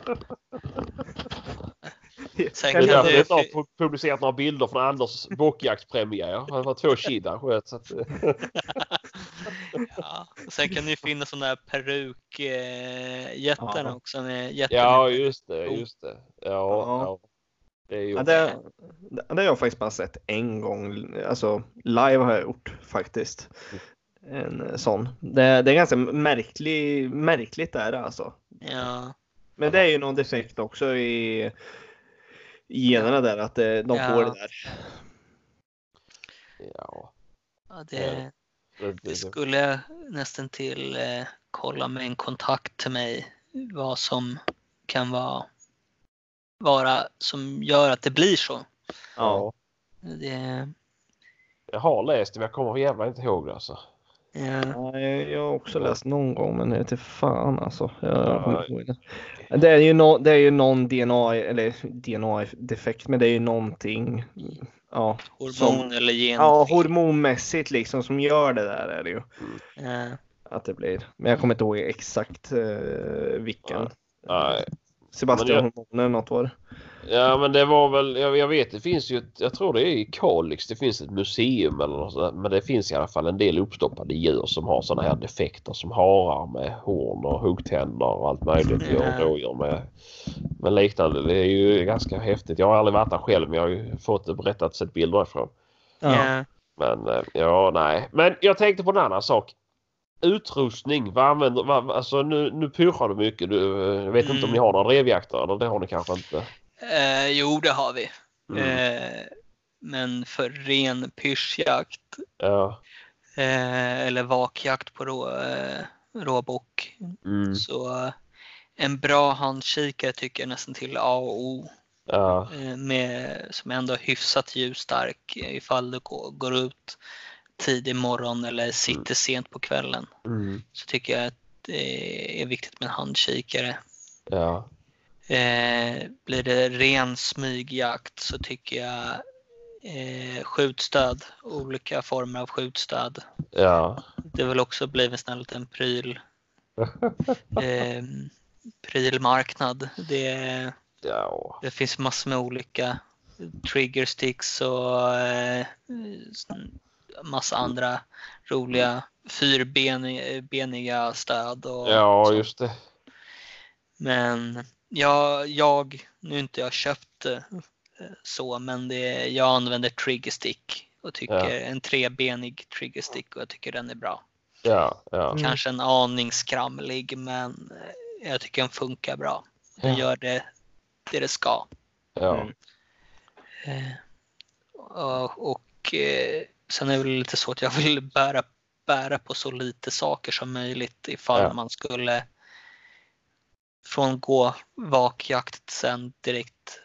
Sen Det är kan därför du- jag inte har publicerat några bilder från Anders bockjaktspremiär. Det var två kid han sköt. Så att, [laughs] ja. Sen kan det ju finnas sådana här perukjättarna Ja. också med jätten. ja, just det. Just det. Ja, Ja. ja. Det är ju... Ja, det, det har jag faktiskt bara sett en gång. Alltså live har jag gjort faktiskt. En sån. Det, det är ganska märklig, märkligt är det alltså. Ja, Men det är ju någon defekt också i, i generna där att eh, de Ja. får det där. Ja. ja det, Det, det det, skulle jag nästan till eh, kolla med en kontakt till mig vad som kan vara, vara som gör att det blir så. ja. Det, Jag har läst det men jag kommer jävla inte ihåg det alltså. Ja, Ja, jag, har också läst någon gång men det är till fan alltså. Jag, inte det. Det är ju, no, det är ju någon DNA, eller DNA-defekt, men det är ju någonting. Ja, hormon Som- eller gen. ja, hormonmässigt liksom som gör det där är det ju. Ja, Att det blir. Men jag kommer inte ihåg exakt eh, vilken. Nej. Sebastian hormoner något var det. Ja men det var väl, jag, jag vet det finns ju, ett, jag tror det är i Kalix, det finns ett museum eller något sånt, men det finns i alla fall en del uppstoppade djur som har sådana här defekter som harar med horn och huggtänder och allt möjligt. Ja. Och rådjur med, med liknande. Det är ju ganska häftigt. Jag har aldrig varit där själv men jag har ju fått det berättat sett bilder ifrån. ja. Men eh, ja, nej. Men jag tänkte på en annan sak. Utrustning, vad använder, vad, alltså nu, nu pyschar du mycket. Du, eh, jag vet inte om Mm. ni har några revjakter eller det har ni kanske inte? Eh, jo, det har vi. Mm. Eh, men för ren pyrschjakt Ja. eh, eller vakjakt på rå, eh, råbock Mm. så eh, en bra handkikare tycker jag nästan till A och O. Ja. eh, med, som ändå är hyfsat ljusstark eh, ifall du går, går ut tidig morgon eller sitter sent på kvällen. Mm. Så tycker jag att det är viktigt med en handkikare. Ja. Eh, blir det ren smygjakt så tycker jag eh, skjutstöd, olika former av skjutstöd. Ja. Det vill också bli en sån här liten pryl. [laughs] Eh, prylmarknad. Det, Ja. det finns massor med olika trigger sticks och eh, massa andra roliga fyrbeniga stöd. Och Ja, så. just det. Men jag, jag, nu är inte jag köpt eh, så, men det, jag använder trigger stick och tycker Ja. en trebenig trigger stick och jag tycker den är bra. Ja, ja. Mm. Kanske en aning skramlig men eh, jag tycker den funkar bra. Den Ja. gör det, det det ska. Ja. Mm. Eh, och och sen är det väl lite så att jag vill bära, bära på så lite saker som möjligt ifall Ja. man skulle från gå vakjakt sen direkt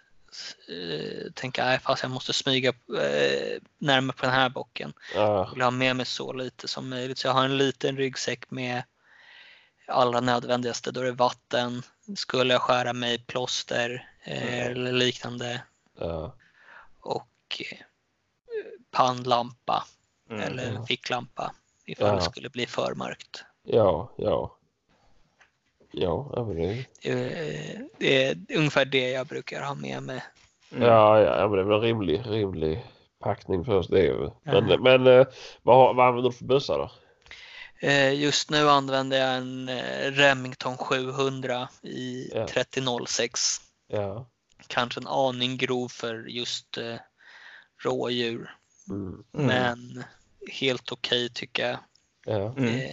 eh, tänka nej fast jag måste smyga eh, närmare på den här bocken. Ja. Jag vill ha med mig så lite som möjligt. Så jag har en liten ryggsäck med allra nödvändigaste. Då är det vatten. Skulle jag skära mig plåster eh, eller liknande. Ja. Och eh, pannlampa Mm. eller ficklampa ifall Ja. det skulle bli för mörkt. Ja, ja. Ja, det, är, det är ungefär det jag brukar ha med mig. Mm. ja, ja, men det är väl en rimlig, rimlig packning först. Det är ju. Men, Ja. men eh, vad, vad använder du för bössa då? Eh, just nu använder jag en eh, Remington 700 i Ja. 3006. Ja. Kanske en aning grov för just rådjur. Mm. Mm. Men helt okej tycker jag. Ja. Mm.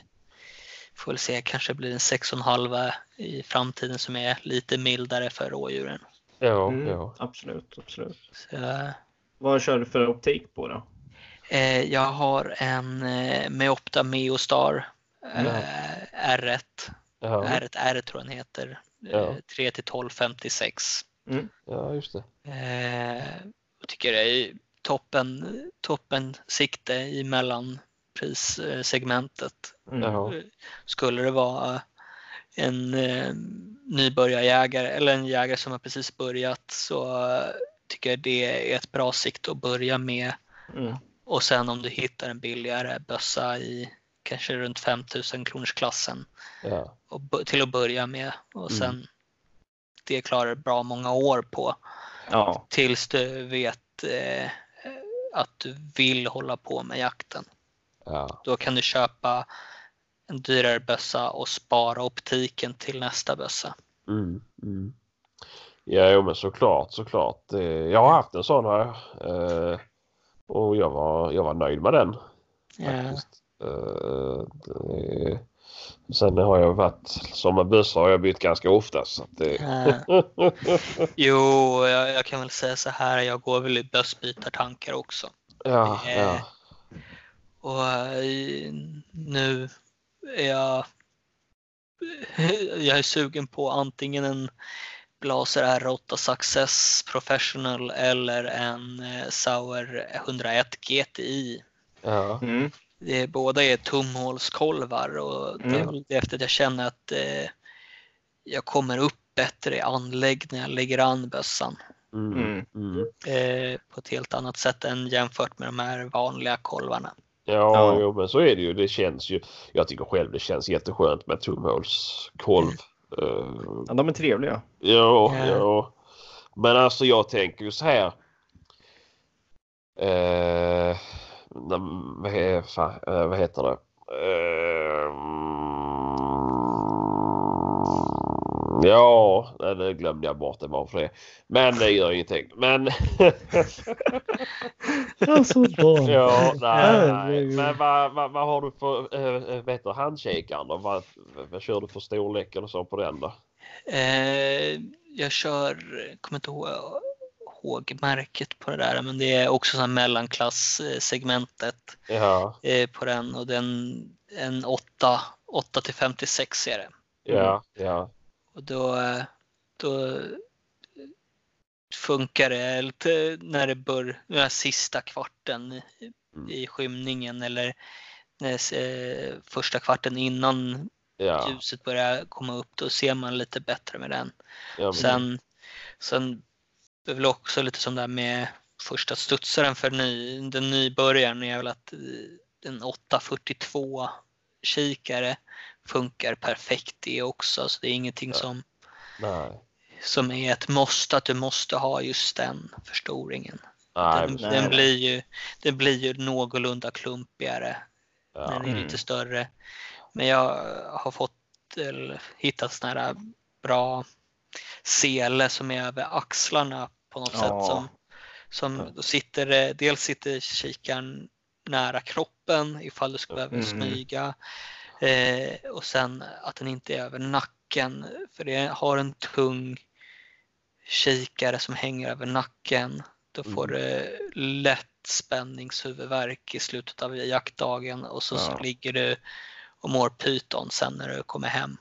Får väl se, kanske blir en 6,5 i framtiden som är lite mildare för rådjuren. Ja. Mm, Ja. Absolut, absolut. Så, Vad kör du för optik på då? Eh, jag har en eh, Meopta Meostar eh, R1. Ja. R1 R tror jag den heter. Ja. Eh, 3 till 1256. ja, just det. Eh, jag tycker det är toppen, toppen sikte i mellanprissegmentet. Mm. Skulle det vara en eh, nybörjarjägare eller en jägare som har precis börjat så tycker jag det är ett bra sikte att börja med. Mm. Och sen om du hittar en billigare bössa i kanske runt 5000 kronors klassen Ja. och till att börja med och Mm. sen det klarar du bra många år på Ja. tills du vet eh, att du vill hålla på med jakten. Ja. Då kan du köpa en dyrare bössa och spara optiken till nästa bössa. Mm. Mm. Ja, jo, men såklart, såklart. Eh, Jag har haft en sån här. eh, Och jag var, jag var nöjd med den. Ja. Faktiskt. Sen har jag varit, som en bössa har jag bytt ganska ofta. Så att det... [laughs] Jo, jag, jag kan väl säga så här, jag går väl i bössbytartankar också. ja, Eh, ja. Och eh, nu är jag, [laughs] jag är sugen på antingen en Blaser R8 Success Professional eller en eh, Sauer 101 GTI. ja. Mm. Det är, båda är tumhålskolvar och det är Mm. väl det efter att jag känner att eh, jag kommer upp bättre i anlägg när jag lägger an bössan. Mm. Mm. Mm. Eh, på ett helt annat sätt än jämfört med de här vanliga kolvarna. Ja, Ja. Jo, men så är det ju. Det känns ju. Jag tycker själv det känns jätteskönt med tumhålskolv. Uh, ja, de är trevliga. ja, Ja. ja. Men alltså jag tänker ju så här. Uh, fan, eh, vad heter det? Eh, ja, det glömde jag bort det var för det. Men det gör ingenting. Men [laughs] Alltså. [laughs] Ja, nej, nej. Men vad, vad, vad har du för äh, vet du, handkikaren då? Vad, vad kör du för storlek eller så på den då? Eh, jag kör, kommer inte ihåg, ihåg märket på det där, men det är också sån mellanklass-segmentet Ja, eh, på den och den en 8, 8 till 56 är det. ja, ja. Och då, då funkar det lite när det bör, den här sista kvarten i, Mm. i skymningen eller när, eh, första kvarten innan Ja, ljuset börjar komma upp, då ser man lite bättre med den. ja, men, Sen, sen är det väl också lite som det här med första studsaren för ny, den nybörjaren är väl att eh, en 842 kikare funkar perfekt det också. Så det är ingenting Ja. som, nej. som är ett måste att du måste ha just den förstoringen. Nej, Den, den, nej. blir ju, den blir ju någorlunda klumpigare ja, den är Mm. lite större. Men jag har fått eller, hittat såna här bra sele som är över axlarna på något Ja. sätt. Som, som då sitter, det- dels sitter kikaren nära kroppen ifall du ska behöva Mm. smyga. Eh, och sen att den inte är över nacken. För det har en tung kikare som hänger över nacken. Då får Mm. du lätt spänningshuvudvärk i slutet av jaktdagen och så, så Ja. ligger du och mår pyton sen när du kommer hem.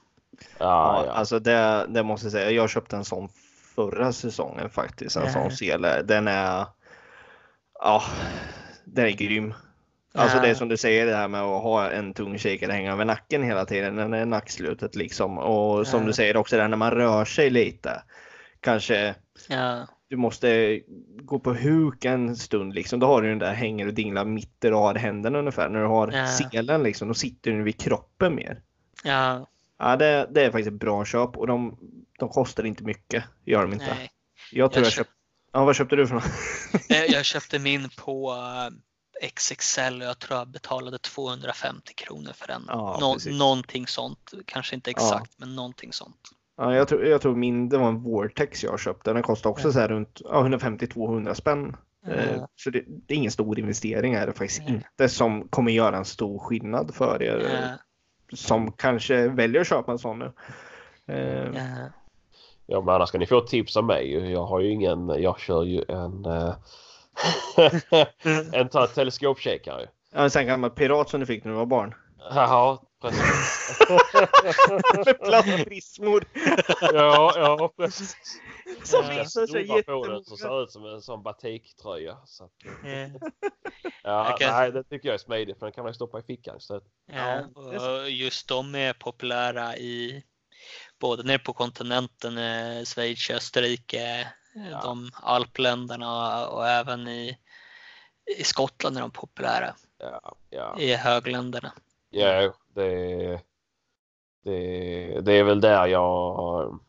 Ja, Ja, alltså det, det måste jag säga. Jag köpte en sån förra säsongen faktiskt. En Ja. sån sele. Den är. Ja, den är grym. Alltså Ja. det är som du säger det här med att ha en tung kikare hänga över nacken hela tiden. Den är nackslutet liksom. Och som Ja. du säger också där när man rör sig lite. Kanske Ja, du måste gå på huk en stund liksom. Då har du den där hänger och dinglar mitt i radhänderna ungefär. När du har Ja. selen liksom, då sitter den vid kroppen mer. ja, Ja, det, det är faktiskt ett bra köp och de, de kostar inte mycket. Gör de inte. nej. Jag tror Jag jag, köp- köpte... Ja, vad köpte du för något? Eh, [laughs] Jag köpte min på XXL och jag tror jag betalade 250 kronor för den. Ja, Nå- precis. någonting sånt. Kanske inte exakt, men någonting sånt. Ja, jag, tror, jag tror min, det var en Vortex jag köpte. Den kostade också så här runt ja, 150-200 spänn. Eh, Ja. Så det, det är ingen stor investering är det faktiskt Nej. inte som kommer göra en stor skillnad för er eh, Ja, som kanske väljer att köpa en sån nu. Eh, ja. Ja men annars ska ni få ett tips av mig. Jag har ju ingen, jag kör ju en eh, [laughs] en ta- teleskopkikare. Ja, en sån gammal pirat som du fick när du var barn. Ja. Med plastprismor. Ja, ja precis. Som Ja. Visar sig jättemånga. ser ut som en sån batiktröja. Så att, Ja. ja, Okej. nej, det tycker jag är smidigt för den kan man stoppa i fickan istället. Ja, och just de är populära i både nere på kontinenten, eh, Schweiz, Österrike, eh, Ja. de alpländerna och även i, i Skottland är de populära. Ja, ja. I högländerna. Ja, det, det, det är väl där jag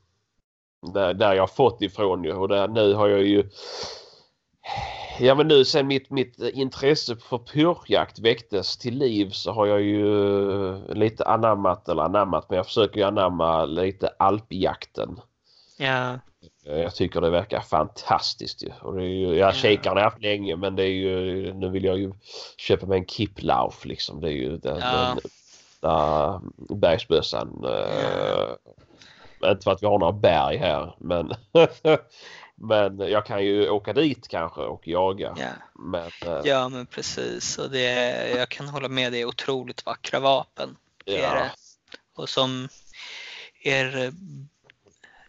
där, där jag fått ifrån ju och där, nu har jag ju Ja men nu sen mitt, mitt intresse för pyrjakt väcktes till liv så har jag ju lite anammat eller anammat men jag försöker ju anamma lite alpjakten. Ja, Jag tycker det verkar fantastiskt ju. Och det är ju jag Ja. kikaren har haft länge men det är ju nu vill jag ju köpa mig en Kiplauf liksom. Det är ju den, Ja. den där bergsbössan. eh, inte för att vi har några berg här men [laughs] men jag kan ju åka dit kanske och jaga. ja. Men eh, ja men precis. Och det, jag kan hålla med, det är otroligt vackra vapen. Ja. Och som er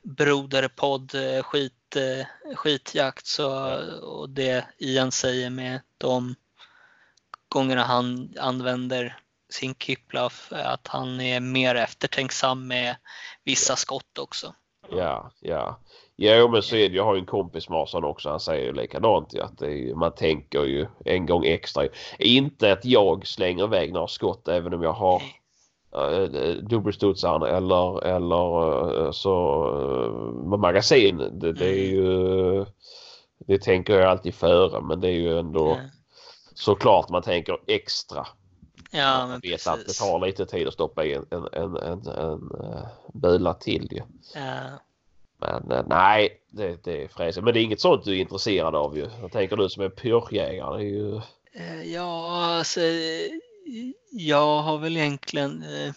broderpodd eh, skit, skitjakt så, och det Ian säger med de gångerna han använder sin Kiplauf är att han är mer eftertänksam med vissa skott också. Ja, ja. Jo men så är det. Jag har ju en kompis sån också. Han säger ju likadant. Att är, man tänker ju en gång extra. Inte att jag slänger iväg några skott även om jag har uh, dubbelstudsaren eller, eller eh, så uh, magasin. Det, det är ju det tänker jag alltid före men det är ju ändå Ja, såklart man tänker extra. Ja men vet att det tar lite tid att stoppa i en, en, en, en, uh, bula till ju. Ja. Men eh, nej, det, det är fräsigt. Men det är inget sånt du är intresserad av ju. Jag tänker du som är pyrschjägare. Ju... Eh, Ja, alltså, eh, jag har väl egentligen eh,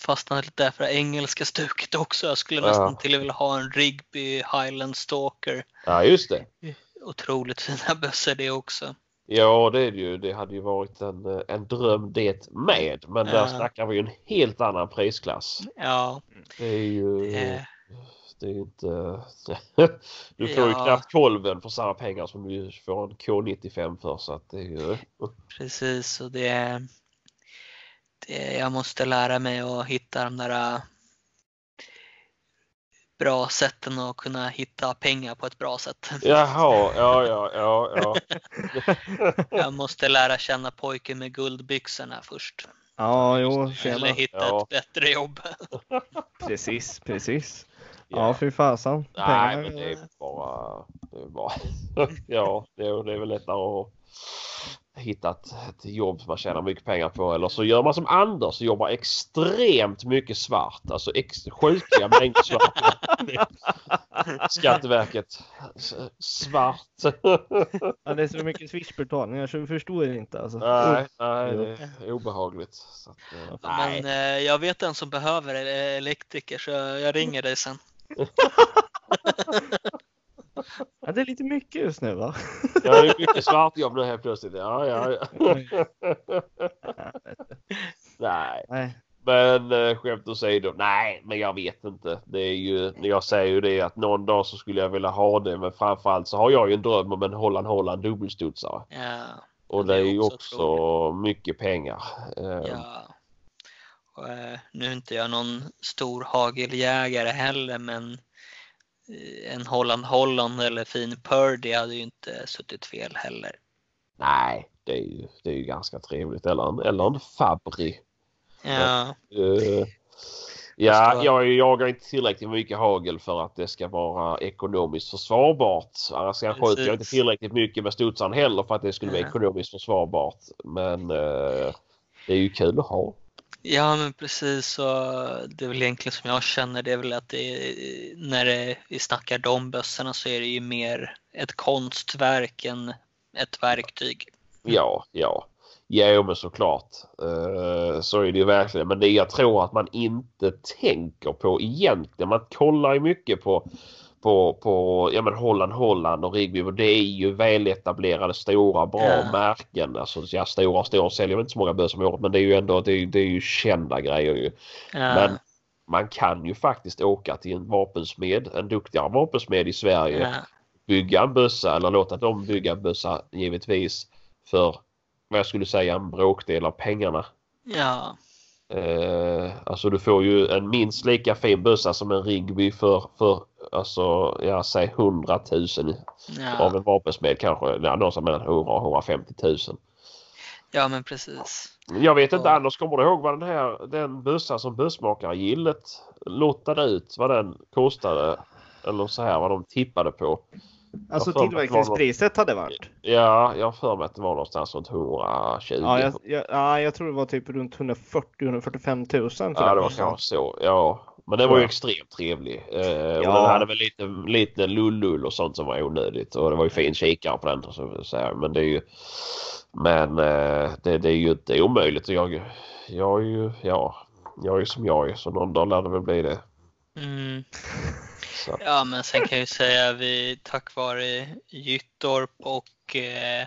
fastnat lite där för det engelska stuket också. Jag skulle Ja. nästan till vilja ha en Rigby Highland Stalker. Ja just det. Otroligt fina bössor det också. Ja det är det ju. Det hade ju varit en, eh, en dröm det med. Men där Ja. snackar vi ju en helt annan prisklass. Ja, Det är ju... eh, Det är ju inte... [laughs] du får ju Ja. knappt kolven för samma pengar som du får en K95 för. Så att det är ju... precis. Och det, det, jag måste lära mig att hitta de där bra sätten att kunna hitta pengar på ett bra sätt. Jaha, ja ja ja ja. [laughs] Jag måste lära känna pojken med guldbyxorna först. Ja, jo, Eller tjena. hitta Ja. ett bättre jobb. [laughs] Precis, precis. Ja, ja. fy fasen. Nej Pengarna- men det är bara... Det är bara [laughs] ja, det är, det är väl lättare att hitta ett, jobb som man tjänar mycket pengar på. Eller så gör man som Anders och jobbar extremt mycket svart. Alltså ex, sjukliga mängder svart. [laughs] Skatteverket. S- Svart. Ja, det är så mycket swishbetalningar så vi förstår inte alltså. nej, nej, det är obehagligt. Så att, eh, nej. Men eh, jag vet en som behöver eh, elektriker så jag jag ringer dig sen. [laughs] [laughs] Ja, det är lite mycket just nu va? Ja, det är mycket svartjobb nu helt plötsligt. Ja, ja, ja. Nej, Nej. men äh, skämt åsido. Nej, men jag vet inte. Det är ju, jag säger ju det att någon dag så skulle jag vilja ha det. Men framförallt så har jag ju en dröm om en Holland Holland dubbelstudsare. Ja, Och det det är ju också också mycket pengar. Eh, ja. Och, eh, nu är inte jag någon stor hageljägare heller men eh, en Holland Holland eller fin Purdy hade ju inte suttit fel heller. Nej, det är ju, det är ju ganska trevligt. Eller en, eller en Fabri. Ja, Eh, Ja, jag jagar inte tillräckligt mycket hagel för att det ska vara ekonomiskt försvarbart. Annars jag skjuter inte tillräckligt mycket med studsaren heller för att det skulle vara ekonomiskt försvarbart. Men eh, det är ju kul att ha. Ja men precis och det är väl egentligen som jag känner det är väl att det är, när det, vi snackar de bössorna så är det ju mer ett konstverk än ett verktyg. Ja, ja. Jo men såklart. Eh, så är det ju verkligen. Men det jag tror att man inte tänker på egentligen. Man kollar ju mycket på på, på ja, men Holland, Holland och Rigby. Och det är ju väletablerade stora bra Ja. märken. Alltså ja, stora stora säljer inte så många bössor om året men det är ju ändå det är, det är ju kända grejer ju. Ja, Men man kan ju faktiskt åka till en vapensmed, en duktigare vapensmed i Sverige ja, bygga en bössa eller låta dem bygga en bössa givetvis för vad jag skulle säga en bråkdel av pengarna. ja, Eh, alltså du får ju en minst lika fin bössa som en Rigby för, för alltså jag säger 100 000 av ja, en vapensmed kanske. Ja, någonstans mellan 100 och 150 000. ja men precis. Jag vet inte Ja. Anders, kommer du ihåg vad den här den bössan som bussmakargillet lottade ut vad den kostade? Eller så här vad de tippade på. Alltså tillverkningspriset hade varit. Ja, jag har för mig att det var någonstans runt 120. Ja, jag, jag, ja, jag tror det var typ runt 140-145 000 för Ja, det var kanske så. Ja, men den var ju Ja. extremt trevlig. Eh, och Ja. den hade väl lite, lite lullull och sånt som var onödigt. Och det var ju fin kikare på den. Så, så här. Men det är ju... Men eh, det, det är ju inte omöjligt. Och Jag, jag är ju, ja, jag är som jag är. Så någon dag lär det väl bli det. Mm. Så. Ja men sen kan jag ju säga vi tack vare Gyttorp och eh,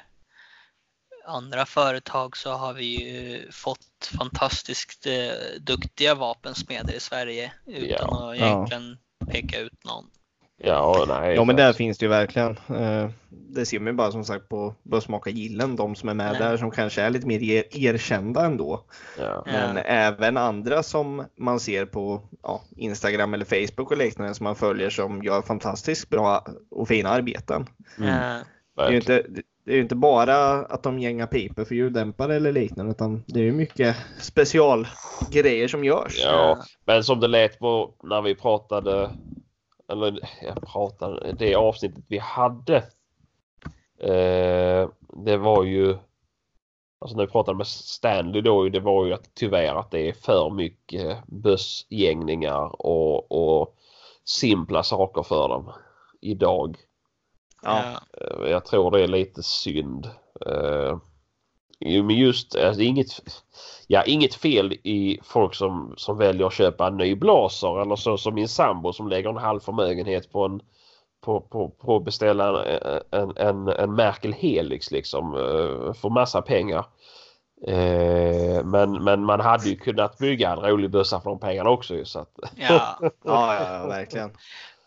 andra företag så har vi ju fått fantastiskt eh, duktiga vapensmeder i Sverige utan Ja. att egentligen peka ut någon. Ja, nej. Ja men där finns det ju verkligen. Eh, Det ser man ju bara som sagt på bussmakargillen, de som är med Nej. där som kanske är lite mer er- erkända ändå. Ja. Men Ja. även andra som man ser på ja, Instagram eller Facebook och liknande som man följer som gör fantastiskt bra och fina arbeten. Mm. Eh, Det är ju inte, det är ju inte bara att de gängar piper för ljuddämpare eller liknande utan det är ju mycket specialgrejer som görs. Ja, men som det lät på när vi pratade eller jag pratade, det avsnittet vi hade. Eh, det var ju Alltså när vi pratade med Stanley då, det var ju att tyvärr att det är för mycket bussgängningar och, och simpla saker för dem idag. Ja. Eh, Jag tror det är lite synd. Eh, Men just alltså, inget, ja, inget fel i folk som, som väljer att köpa en ny blaser eller så som min sambo som lägger en halv förmögenhet på en på, på, på att beställa en, en, en, en Merkel Helix liksom eh, för massa pengar. Eh, men, men man hade ju kunnat bygga en rolig bössa för de pengarna också så att, ja. [laughs] Ja, ja, ja, verkligen.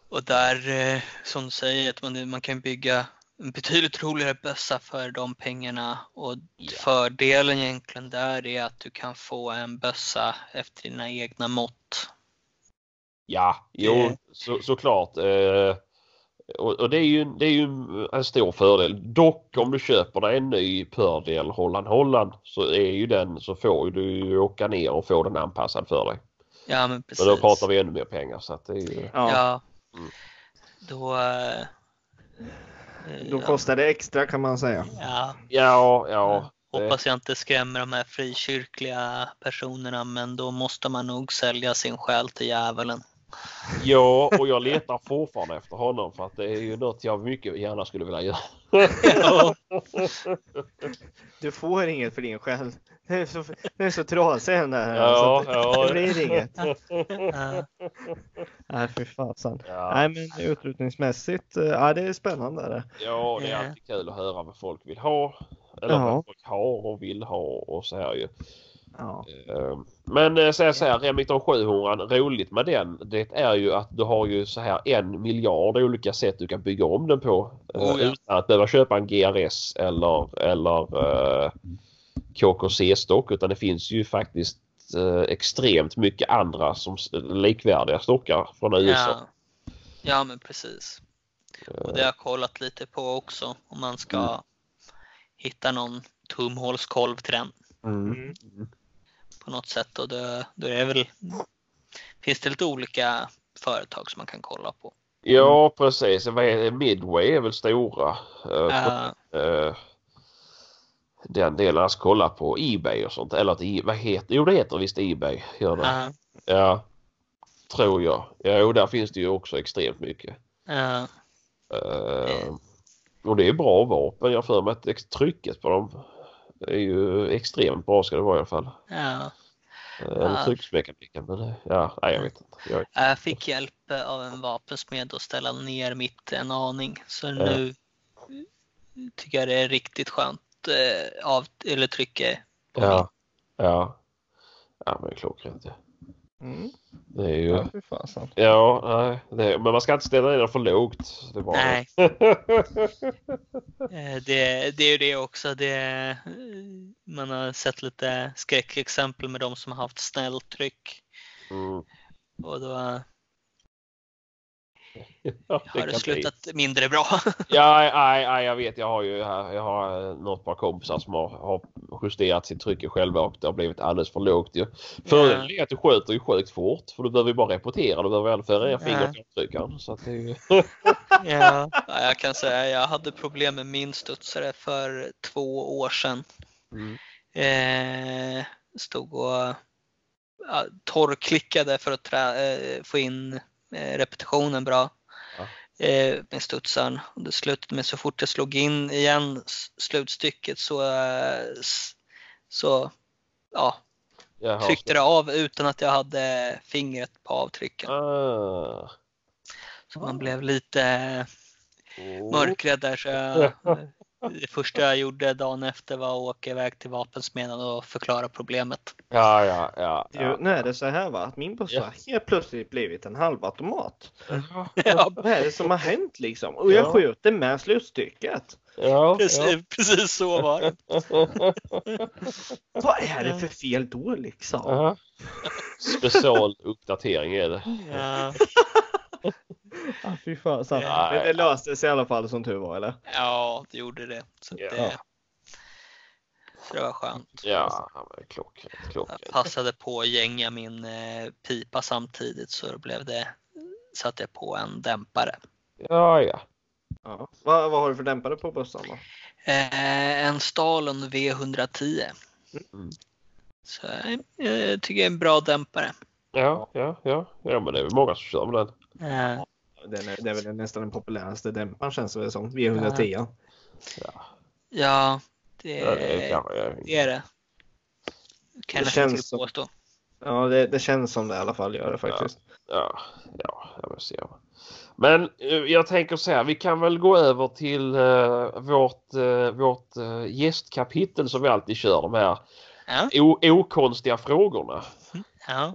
Och där, eh, som du säger, att man, man kan bygga betydligt roligare bössa för de pengarna. Och Ja. fördelen egentligen där är att du kan få en bössa efter dina egna mått. Ja, jo så, såklart. Eh, och, och det är ju, det är ju en stor fördel. Dock om du köper dig en ny Pördel Holland Holland så är ju den så får du ju åka ner och få den anpassad för dig. Ja men precis. Men då pratar vi ännu mer pengar så att det är ju... Ja, Ja. Mm. Då... eh, Då ja, kostar det extra kan man säga. Ja, Ja, ja. hoppas jag inte skrämmer de här frikyrkliga personerna men då måste man nog sälja sin själ till djävulen. Ja, och jag letar fortfarande efter honom för att det är ju något jag mycket gärna skulle vilja göra. Ja. Du får inget för din själ. Det är så, är så trasig den där. Ja, så att ja. Det blir inget. Ja. Nej, fy fasen. Ja. Nej, men utrustningsmässigt, eh, ja det är spännande. Det. Ja, det är alltid kul att höra vad folk vill ha. Eller Ja. vad folk har och vill ha och så här ju. Ja. Eh, Men eh, så här, Remington 700, roligt med den det är ju att du har ju så här en miljard olika sätt du kan bygga om den på. eh, Oh, ja. Utan att behöva köpa en GRS eller, eller uh, KKC-stock utan det finns ju faktiskt eh, extremt mycket andra som likvärdiga stockar från USA. Ja. ja men precis. Och det har jag kollat lite på också om man ska Mm. hitta någon tumhålskolv till den Mm. På något sätt och då, då är det väl finns det lite olika företag som man kan kolla på. Ja, precis. Det? Midway är väl stora. Uh, den delen. Alltså kolla på Ebay och sånt. Eller att, vad heter Jo, det heter visst Ebay. Gör det. uh, Ja. Tror jag. Ja, och där finns det ju också extremt mycket. uh, Uh, och det är bra vapen. Jag för mig att trycket på dem är ju extremt bra ska det vara i alla fall. ja. Uh, eller Ja. trycksmekaniken. Men det- ja, nej, jag vet inte. Jag, Jag fick hjälp eh, av en vapensmed att ställa ner mitt en aning. Så nu tycker jag det är riktigt skönt eh, av, eller trycke på min. ja. Ja. Ja, men klockrent. Ja. Mm. Det är ju... Ja, fy fasen. Ja, nej, det, men man ska inte ställa ner den för lågt. Det Nej. [laughs] Eh, Det, det är ju det också. Det, man har sett lite skräckexempel med de som har haft snälltryck. mm. Och då ja, det kan bli. slutat mindre bra. [laughs] Ja, nej, nej, jag vet. Jag har ju jag har något par kompisar som har, har justerat sitt trycke själva och det har blivit alldeles för lågt. ju. Fördelen är att du skjuter ju sjukt fort för du behöver ju bara repetera. Du behöver aldrig föra fingret på tryckaren. Så att det är ju... Ja, ja, jag kan säga jag hade problem med min studsare för två år sedan. Mm. Eh, stod och ja, torrklickade för att trä, eh, få in repetitionen bra Ja. eh, med studsaren. Det slutade med så fort jag slog in igen slutstycket så, eh, så ja, Jaha. tryckte det av utan att jag hade fingret på avtrycken. Ah. Så man blev lite Oh. mörkrädd där så jag, [laughs] det första jag gjorde dagen efter var att åka iväg till vapensmeden och förklara problemet. Ja, ja, ja. Ja. nu är det så här va, att min buss Ja. har helt plötsligt blivit en halvautomat. Ja, Vad är det som har hänt liksom? Och jag Ja. skjuter med slutstycket. Ja, precis, precis så var det. Vad är det för fel då liksom? ja. Specialuppdatering är det. Ja, [laughs] [laughs] Ah, fy fasen. Ja. Men det löste sig i alla fall som tur var eller? ja det gjorde det. Så Ja. det, så det var skönt. Ja, men klockrent, Jag klockrent. passade på att gänga min eh, pipa samtidigt så blev det, satte jag på en dämpare. Ja, ja. Ja. Vad, vad har du för dämpare på bussen då? Eh, en Stalon V110. Mm. Så eh, jag tycker det är en bra dämpare. Ja, ja, ja. Ja, men det är väl många som kör med den. Eh, Den är, det är väl nästan den populäraste dämparen känns det som. V110. ja, det, Ja, det är kanske, ja. det är det. Kan Det jag känns som- påstå. Ja, det, det känns som det i alla fall gör det faktiskt. Ja, ja, jag vill se. Men eh, jag tänker så här, vi kan väl gå över till eh, vårt, eh, vårt eh, gästkapitel som vi alltid kör, de här Ja, okonstiga frågorna.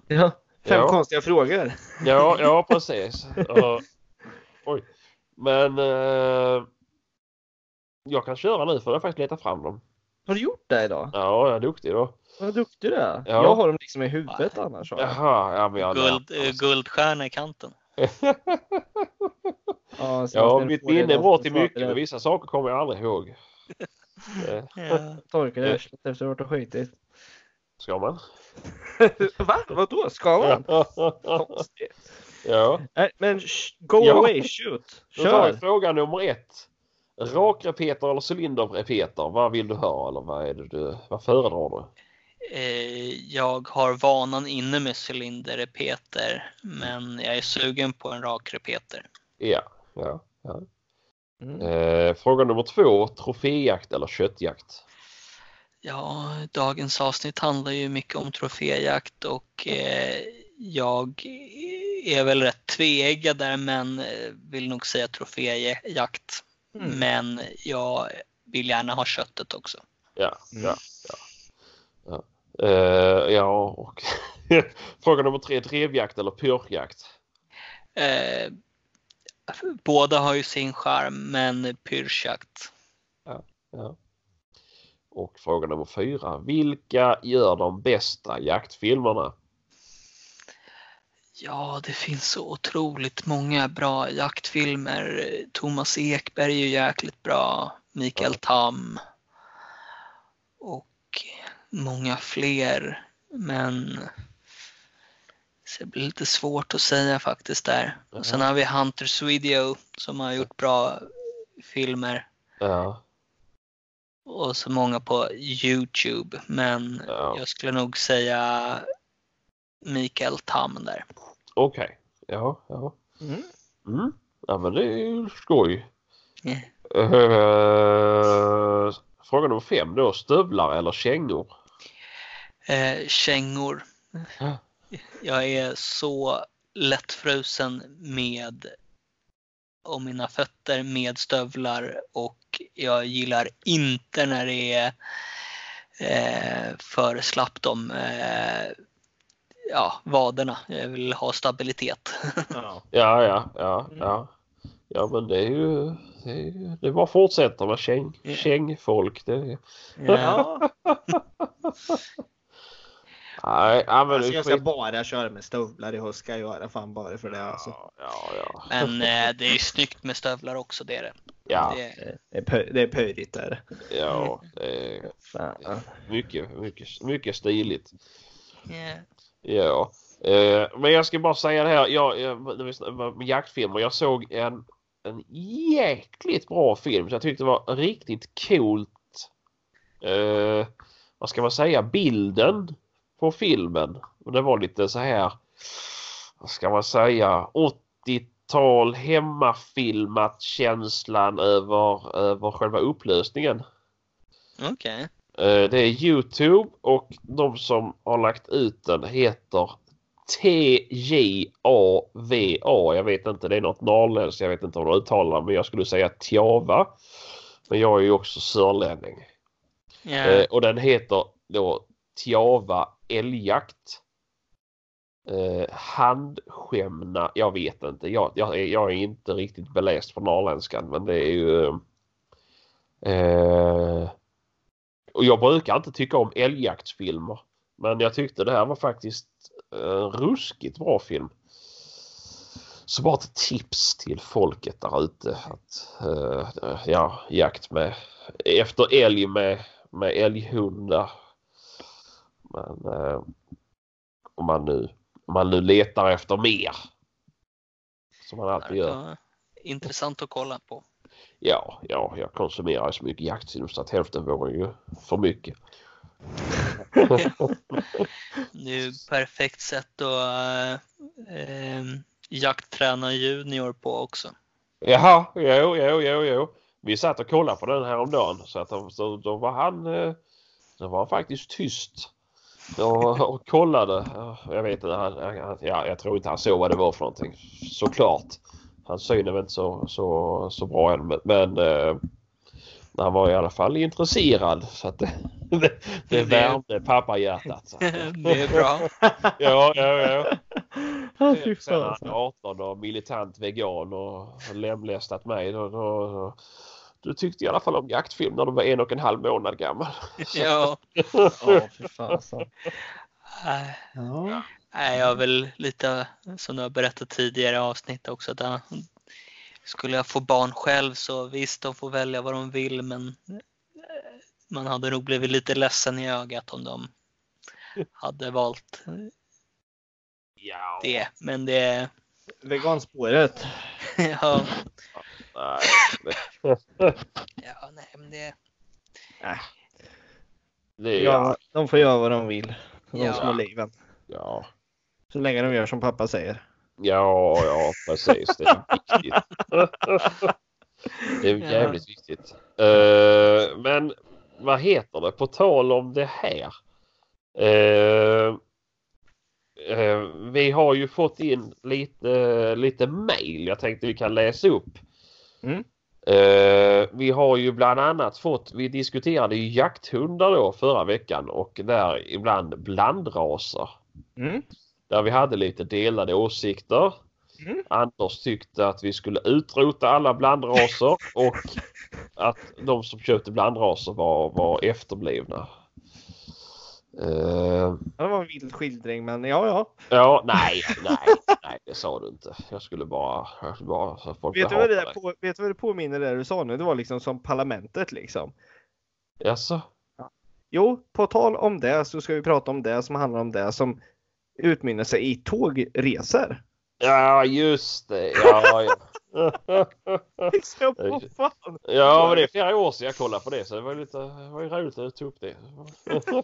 ja. Fem Ja. konstiga frågor. Ja, ja [laughs] precis. Uh, oj. Men eh, jag kan köra nu för jag har faktiskt letat fram dem. Har du gjort det idag? Ja, jag är duktig då. Vad duktig du är. Ja. Jag har dem liksom i huvudet annars. Jaha, ja men jag Guld, eh, guldstjärna i kanten. [laughs] Ja, Ja, mitt minne är bra till mycket det men vissa saker kommer jag aldrig ihåg. [laughs] Eh, Ja. Torkar i arslet efter att ha varit och skitit. Ska man? [laughs] Va? Vadå? Ska man? [laughs] Ja. Men go Ja. away, shoot. Då tar vi Kör! fråga nummer ett. Rakrepeter eller cylinderrepeter? Vad vill du ha eller vad är det du, vad föredrar du? Eh, Jag har vanan inne med cylinderrepeter men jag är sugen på en rakrepeter. Ja, ja, ja. Mm. Eh, fråga nummer två. Troféjakt eller köttjakt? Ja, dagens avsnitt handlar ju mycket om troféjakt och eh, jag är väl rätt tveeggad där men eh, vill nog säga troféjakt. Mm. Men jag vill gärna ha köttet också. Ja, Mm. ja, ja. Ja, eh, ja och [laughs] fråga nummer tre. Drevjakt eller pyrschjakt? Eh, båda har ju sin charm men pyrschjakt. Ja. Och fråga nummer fyra. Vilka gör de bästa jaktfilmerna? Ja, det finns så otroligt många bra jaktfilmer. Thomas Ekberg är ju jäkligt bra. Mikael Ja. Tam. Och många fler. Men det blir lite svårt att säga faktiskt där. Och sen har vi Hunter Swedio som har gjort bra filmer. Ja. Och så många på Youtube. Men Ja. jag skulle nog säga Mikael Tam där. Okej. Ja, ja. Mm. Mm. Ja men det är ju skoj. Ja. Eh, fråga nummer fem då. Stövlar eller kängor? Eh, kängor. Ja. Jag är så lättfrusen med om mina fötter med stövlar och jag gillar inte när det är eh, för slappt om eh, ja, vaderna. Jag vill ha stabilitet. [laughs] Ja. Ja, ja, ja, ja. Ja men det är ju det är, ju- det är bara att fortsätta med käng, Ja. kängfolk. Det, Ja. [laughs] nej, ja, men Alltså, det jag ska skit. bara köra med stövlar i höst. Ska jag göra fan bara för det alltså. Ja, ja, ja. Men eh, det är snyggt med stövlar också, det är det. Ja, det Det är, pö- det är pöjdigt där. ja det är Fan. mycket, mycket, mycket stiligt. yeah. Ja. Eh, men jag ska bara säga det här. Jag, jag, när vi snackade med jaktfilmer. Jag såg en, en jäkligt bra film. Så jag tyckte det var riktigt coolt. Eh, vad ska man säga? Bilden på filmen. Och det var lite så här. Vad ska man säga? 80-tal hemmafilmat känslan över, över själva upplösningen. Okej. Eh, Det är Youtube och de som har lagt ut den heter TJAVA. Jag vet inte, det är något norrländskt. Jag vet inte om de uttalar men jag skulle säga Tjava. Men jag är ju också sörlänning. Eh, och den heter då Tjava älgjakt. Eh, handskämna, jag vet inte. Jag, jag, är- jag är inte riktigt beläst på norrländskan men det är ju... Eh, och jag brukar inte tycka om älgjaktsfilmer. Men jag tyckte det här var faktiskt en ruskigt bra film. Så bara ett tips till folket där ute att eh, ja, jakt med efter älg med, med älghundar. Men eh, om man nu om man nu letar efter mer. Som man alltid gör. Intressant att kolla på. Ja, ja, jag konsumerar så mycket jaktfilm så att hälften vore ju för mycket. Det är ju perfekt sätt att äh, jaktträna junior på också. Jaha, jo, jo, jo, jo. Vi satt och kollade på den här om dagen så att då, då var han eh, då var han faktiskt tyst. Och, och kollade. Ja, Jag vet inte, han, han, ja, jag tror inte han såg vad det var för någonting. Såklart. Hans syn är väl inte så, så, så bra än men, men eh, han var i alla fall intresserad så att det, det, det Det- värmde pappahjärtat. [laughs] Det är bra. ja, ja, ja. Sen han är 18 och militant vegan och lemlästat mig. Då, då, då, du tyckte i alla fall om jaktfilm när du var en och en halv månad gammal. [laughs] Ja. Ja, fy fasen. Äh, Ja. Nej, jag har väl lite som du har berättat tidigare i avsnitt också. Att, skulle jag få barn själv så visst, de får välja vad de vill men äh, man hade nog blivit lite ledsen i ögat om de hade valt Ja. det. Men det, Veganspåret. [laughs] ja, Nej, ja nej men det, det är, Ja, de får göra vad de vill. De Ja. små liven. ja. Så länge de gör som pappa säger. Ja, ja, precis. Det är viktigt. Det är Ja. jävligt viktigt. Eh, men vad heter det? På tal om det här. Eh, eh, vi har ju fått in lite, lite mail jag tänkte vi kan läsa upp. Mm. Eh, vi har ju bland annat fått, vi diskuterade ju jakthundar då förra veckan och där ibland blandraser. Mm. Där vi hade lite delade åsikter. Mm. Anders tyckte att vi skulle utrota alla blandraser [laughs] och att de som köpte blandraser var, var efterblivna. Eh, Det var en vild skildring men ja ja. ja, nej, nej, nej, det sa du inte. Jag skulle bara, jag skulle bara så folk Vet du, vad det där på, vet du vad det påminner det du sa nu? Det var liksom som parlamentet liksom. Jaså? Jo, på tal om det så ska vi prata om det som handlar om det som utmynnar sig i tågresor. Ja, just det. Ja, ja. [laughs] Fan? ja, men det är flera år sedan jag kollade på det så det var, lite, det var ju roligt att ta upp det. [laughs]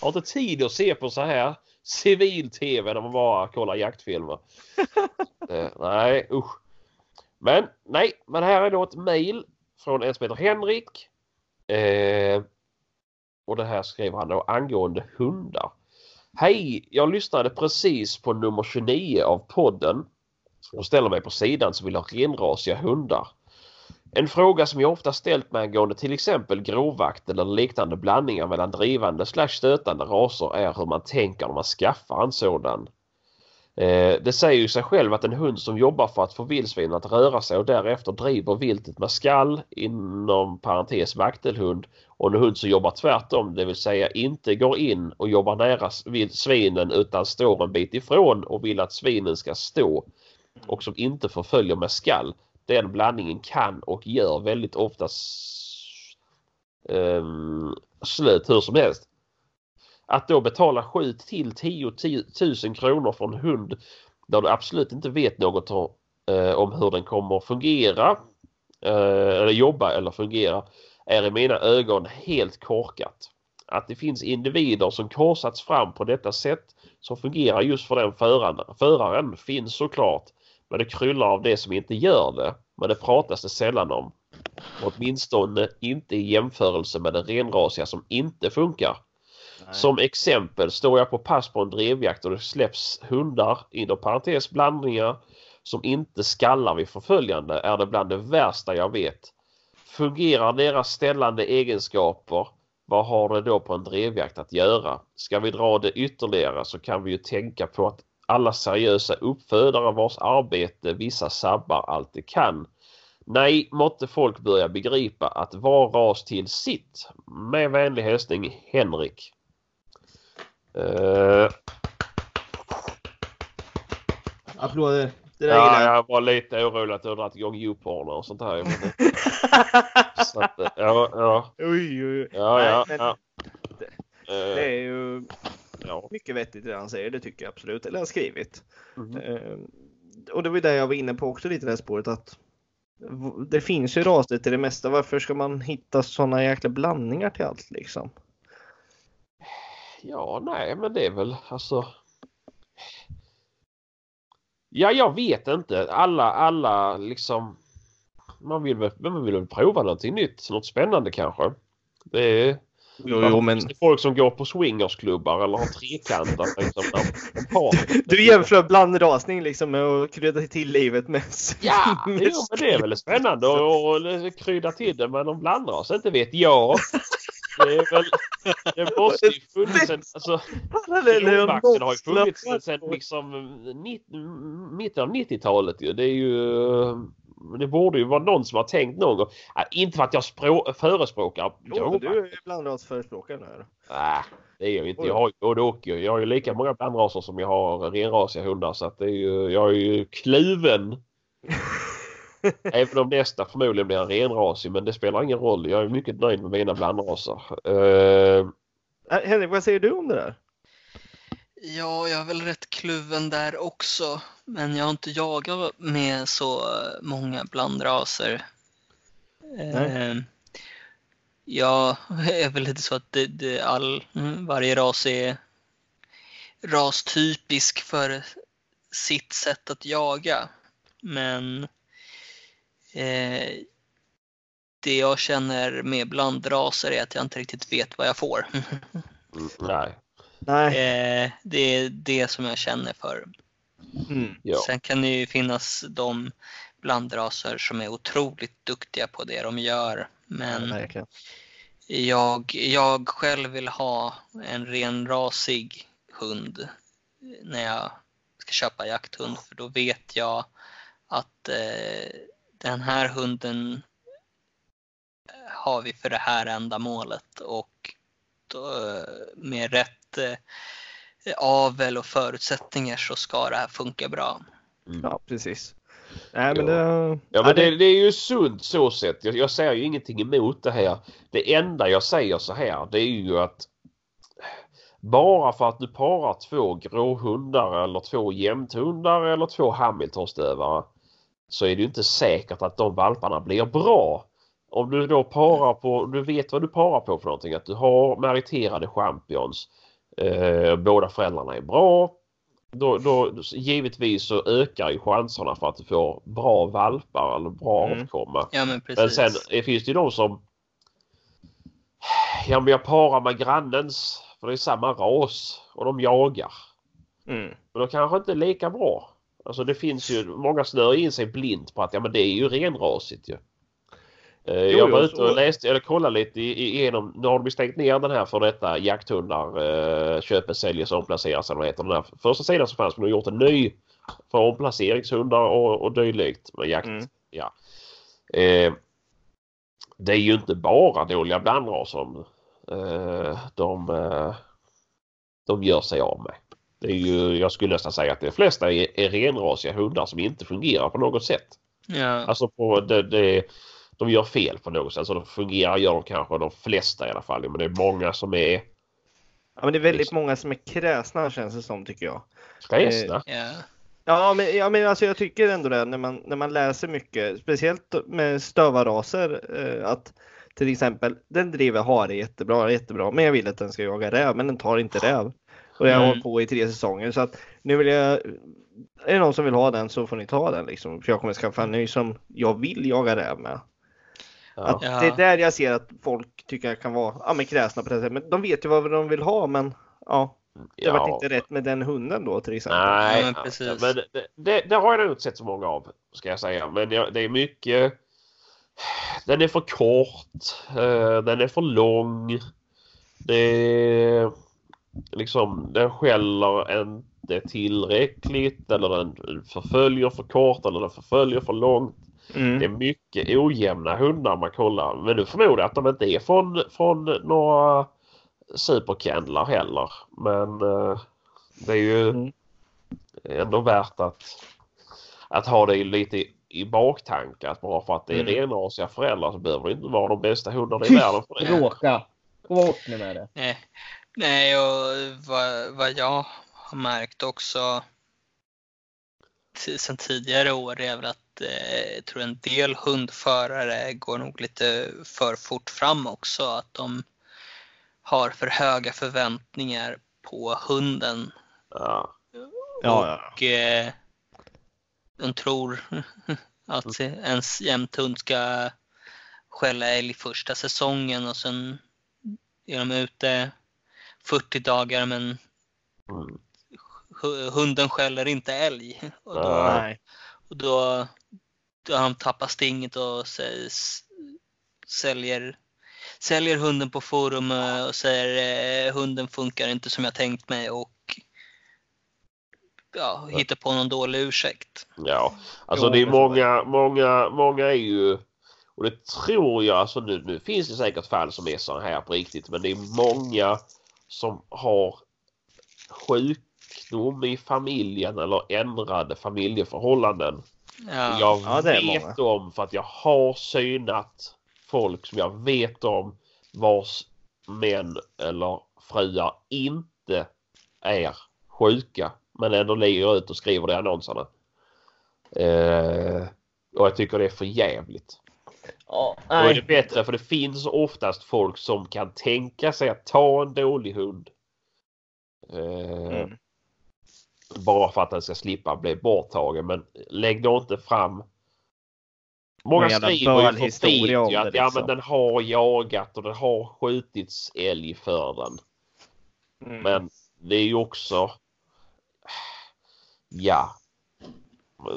Jag har inte tid att se på så här civil-tv när man bara kollar jaktfilmer. [laughs] Eh, nej, usch. Men nej, men här är då ett mail från en som heter Henrik. Eh, och det här skriver han då angående hundar. Hej! Jag lyssnade precis på nummer 29 av podden och ställer mig på sidan som vill ha renrasiga hundar. En fråga som jag ofta ställt mig angående till exempel grovvakt eller liknande blandningar mellan drivande slash stötande raser är hur man tänker när man skaffar en sådan. Eh, det säger ju sig själv att en hund som jobbar för att få vildsvin att röra sig och därefter driver viltet med skall inom parentes vaktelhund och en hund som jobbar tvärtom det vill säga inte går in och jobbar nära svinen utan står en bit ifrån och vill att svinen ska stå och som inte förföljer med skall. Den blandningen kan och gör väldigt ofta um, slut hur som helst. Att då betala 7 till 10 000 kronor för en hund där du absolut inte vet något om, eh, hur den kommer att fungera eh, eller jobba eller fungera är i mina ögon helt korkat. Att det finns individer som korsats fram på detta sätt som fungerar just för den föraren, föraren finns såklart men det kryllar av det som inte gör det. Men det pratas det sällan om. Åtminstone inte i jämförelse med den renrasiga som inte funkar. Nej. Som exempel står jag på pass på en drevjakt och det släpps hundar, inom parentes blandningar, som inte skallar vid förföljande är det bland det värsta jag vet. Fungerar deras ställande egenskaper, vad har det då på en drevjakt att göra? Ska vi dra det ytterligare så kan vi ju tänka på att alla seriösa uppfödare vars arbete vissa sabbar alltid kan. Nej, måtte folk börja begripa att var ras till sitt. Med vänlig hälsning Henrik. Uh... Applåder. Det där ja, jag var lite orolig att du har dragit igång YouPorn och sånt här. [laughs] så att, ja, ja. Oj, oj. Ja, ja, Nej, ja. Det, det, är ju ja. mycket vettigt det han säger, det tycker jag absolut. Eller har skrivit. Mm. Uh, och det var det jag var inne på också lite det här spåret att det finns ju raser till det mesta. Varför ska man hitta sådana jäkla blandningar till allt liksom? Ja, nej, men det är väl alltså. Ja, jag vet inte. Alla, alla liksom. Man vill väl, man vill väl prova någonting nytt, något spännande kanske. Det är. Jo, jo, men... Folk som går på swingersklubbar eller har trekantar. [laughs] Liksom, du jämför blandrasning liksom med att krydda till livet med... Ja, [laughs] med jo, men det är väl spännande att krydda till det med någon blandras. Inte vet jag. Det är väl... Det måste ju funnits en... Alltså, Gråvaxen har ju funnits sedan liksom mitten av 90-talet ju. Det är ju det borde ju vara någon som har tänkt någon gång. Äh, inte för att jag språ- förespråkar Jo, du är blandrasförespråkare nu. Nej, det är jag inte. Jag har ju både och. Jag har ju lika många blandraser som jag har renrasiga hundar så att det är ju, jag är ju kluven. [laughs] Även om nästa förmodligen blir en renrasig men det spelar ingen roll. Jag är mycket nöjd med mina blandraser. Uh... Henrik, vad säger du om det där? Ja, jag är väl rätt kluven där också. Men jag har inte jagat med så många blandraser. Nej. Eh, jag [laughs] är väl lite så att det, det, all, varje ras är rastypisk för sitt sätt att jaga. Men eh, det jag känner med blandraser är att jag inte riktigt vet vad jag får. Mm, [laughs] nej. Nej. Eh, det är det som jag känner för. Mm, ja. Sen kan det ju finnas de blandraser som är otroligt duktiga på det de gör. Men ja, jag, jag själv vill ha en renrasig hund när jag ska köpa jakthund för då vet jag att eh, den här hunden har vi för det här ändamålet och då, eh, med rätt eh, avel och förutsättningar så ska det här funka bra. Mm. Ja, precis. Nej, men det, ja, men det, det, är ju sunt så sett. Jag, jag säger ju ingenting emot det här. Det enda jag säger så här det är ju att bara för att du parar två gråhundar eller två jämthundar eller två Hamiltonstövare så är det inte säkert att de valparna blir bra. Om du då parar på, du vet vad du parar på för någonting, att du har meriterade champions. Eh, båda föräldrarna är bra. Då, då, givetvis så ökar ju chanserna för att du får bra valpar eller bra mm. avkomma. Ja, men, men sen det finns det ju de som Ja men jag parar med grannens för det är samma ras och de jagar. Mm. Men de kanske inte är lika bra. Alltså det finns ju, många snör in sig blint på att ja men det är ju renrasigt ju. Eh, jo, jag var ute och läste, eller kollade lite igenom, nu har de stängt ner den här för detta jakthundar, eh, köper, säljer, omplaceras eller vad heter den här första sidan som fanns men de har gjort en ny för omplaceringshundar och, och dylikt med jakt. Mm. Ja. Eh, det är ju inte bara dåliga blandraser eh, de, eh, de gör sig av med. Det är ju, jag skulle nästan säga att de flesta är, är renrasiga hundar som inte fungerar på något sätt. Ja. Alltså på det, det, de gör fel på något sätt. Så de fungerar gör de kanske de flesta i alla fall. Men det är många som är... Ja men det är väldigt många som är kräsna känns det som tycker jag. Kräsna? Eh, Ja, men, ja, men alltså jag tycker ändå det när man, när man läser mycket, speciellt med stövarraser, eh, att till exempel den driver hare jättebra, jättebra, men jag vill att den ska jaga räv, men den tar inte räv. Och jag har mm. hållit på i tre säsonger så att nu vill jag, är det någon som vill ha den så får ni ta den liksom, för jag kommer skaffa en ny som jag vill jaga räv med. Ja. Att det är där jag ser att folk tycker jag kan vara ja, men kräsna på det sättet. Men de vet ju vad de vill ha men ja, det ja. var inte rätt med den hunden då till exempel. Nej, ja, men, precis. men det, det, det, har jag nog inte sett så många av ska jag säga. Men det, det är mycket. Den är för kort. Eh, den är för lång. Det liksom den skäller inte tillräckligt eller den förföljer för kort eller den förföljer för långt. Mm. Det är mycket ojämna hundar man kollar. Men nu förmodar jag att de inte är från, från några superkennlar heller. Men eh, det är ju mm. ändå värt att, att ha det lite i, i baktanke. Att bara för att det är mm. renrasiga föräldrar så behöver det inte vara de bästa hundarna i världen. För det. Råka! Gå bort nu med det. Nej, Nej och vad, vad jag har märkt också sen tidigare år är väl att jag tror en del hundförare går nog lite för fort fram också. Att de har för höga förväntningar på hunden. Ja. Och eh, de tror [laughs] att ens jämthund ska skälla älg första säsongen och sen är de ute 40 dagar men mm. hunden skäller inte älg. Och då, och då, de tappat stinget och säljer säljer hunden på forum och säger eh, hunden funkar inte som jag tänkt mig och ja, hittar på någon dålig ursäkt. Ja, alltså det är många, många, många är ju och det tror jag, alltså nu, nu finns det säkert fall som är så här på riktigt men det är många som har sjukdom i familjen eller ändrade familjeförhållanden. Ja, jag ja, vet om för att jag har synat folk som jag vet om vars män eller fruar inte är sjuka men ändå ligger ut och skriver det i annonserna. Eh, och jag tycker det är för jävligt. Oh, Då är det bättre för det finns oftast folk som kan tänka sig att ta en dålig hund. Eh, mm. Bara för att den ska slippa bli borttagen men lägg då inte fram Många skriver ju för fint ju att det, liksom. ja, men liksom. den har jagat och den har skjutits älg för den. Mm. Men det är ju också Ja.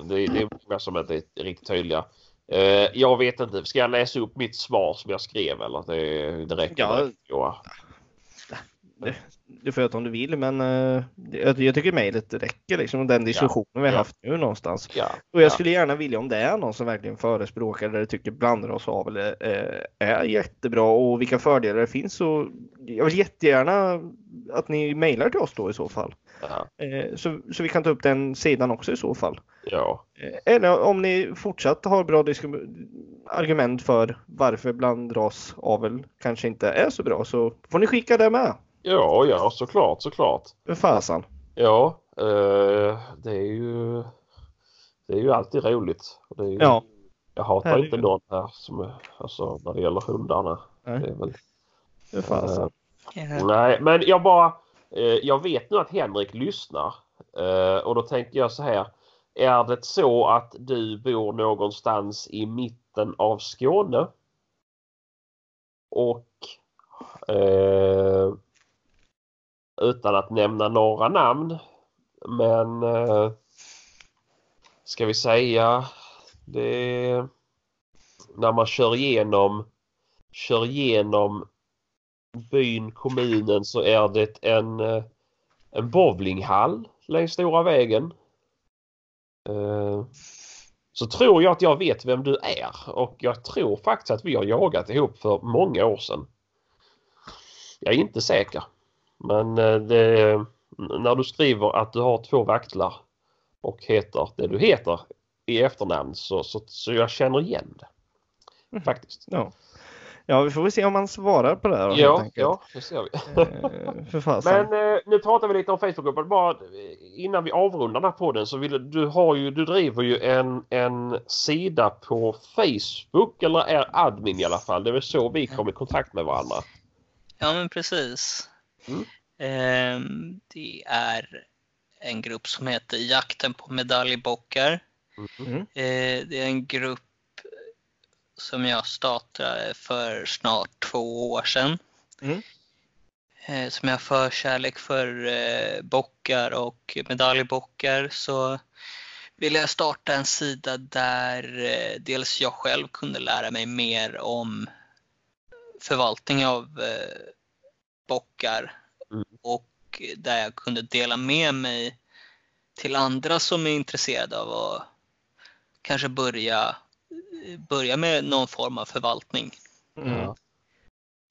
Det, det är många som inte är riktigt tydliga. Uh, jag vet inte. Ska jag läsa upp mitt svar som jag skrev eller? Det, det räcker ja. ja. Det, du får göra om du vill men uh, jag, jag tycker mejlet räcker liksom. Den diskussionen ja. vi har haft nu någonstans. Ja. Och jag skulle gärna vilja om det är någon som verkligen förespråkar eller tycker blandrasavel är, är jättebra och vilka fördelar det finns så jag vill jättegärna att ni mejlar till oss då i så fall. Eh, så, så vi kan ta upp den sidan också i så fall. Ja. Eh, eller om ni fortsatt har bra argument för varför blandrasavel kanske inte är så bra så får ni skicka det med. Ja, ja, såklart, såklart. Fasen. Ja, eh, det är ju det är ju alltid roligt. Och det är ju, Ja. Jag hatar Herregud. inte någon här som alltså, när det gäller hundarna. Nej. Det är väl, fasen. Ja. nej, men jag bara eh, jag vet nu att Henrik lyssnar eh, och då tänker jag så här. Är det så att du bor någonstans i mitten av Skåne? Och eh, utan att nämna några namn. Men eh, ska vi säga det när man kör igenom kör igenom byn, kommunen så är det en, eh, en bowlinghall längs stora vägen. Eh, Så tror jag att jag vet vem du är och jag tror faktiskt att vi har jagat ihop för många år sedan. Jag är inte säker. Men eh, det, när du skriver att du har två vaktlar och heter det du heter i efternamn så, så, så jag känner igen det. Faktiskt. Ja. ja, vi får väl se om man svarar på det här Ja, ja, det ser vi. Eh. Men eh, nu pratar vi lite om Facebookgruppen. Bara innan vi avrundar den här podden så vill du har ju, du driver ju en, en sida på Facebook eller är admin i alla fall. Det är väl så vi kom i kontakt med varandra. Ja, men precis. Mm. Ehm, det är en grupp som heter Jakten på medaljbockar. Mm. Eh, det är en grupp som jag startade för snart två år sedan. Mm. Eh, Som jag har förkärlek för eh, bockar och medaljbockar så ville jag starta en sida där eh, dels jag själv kunde lära mig mer om förvaltning av eh, bockar Mm. och där jag kunde dela med mig till andra som är intresserade av att kanske börja, börja med någon form av förvaltning Mm. Ja.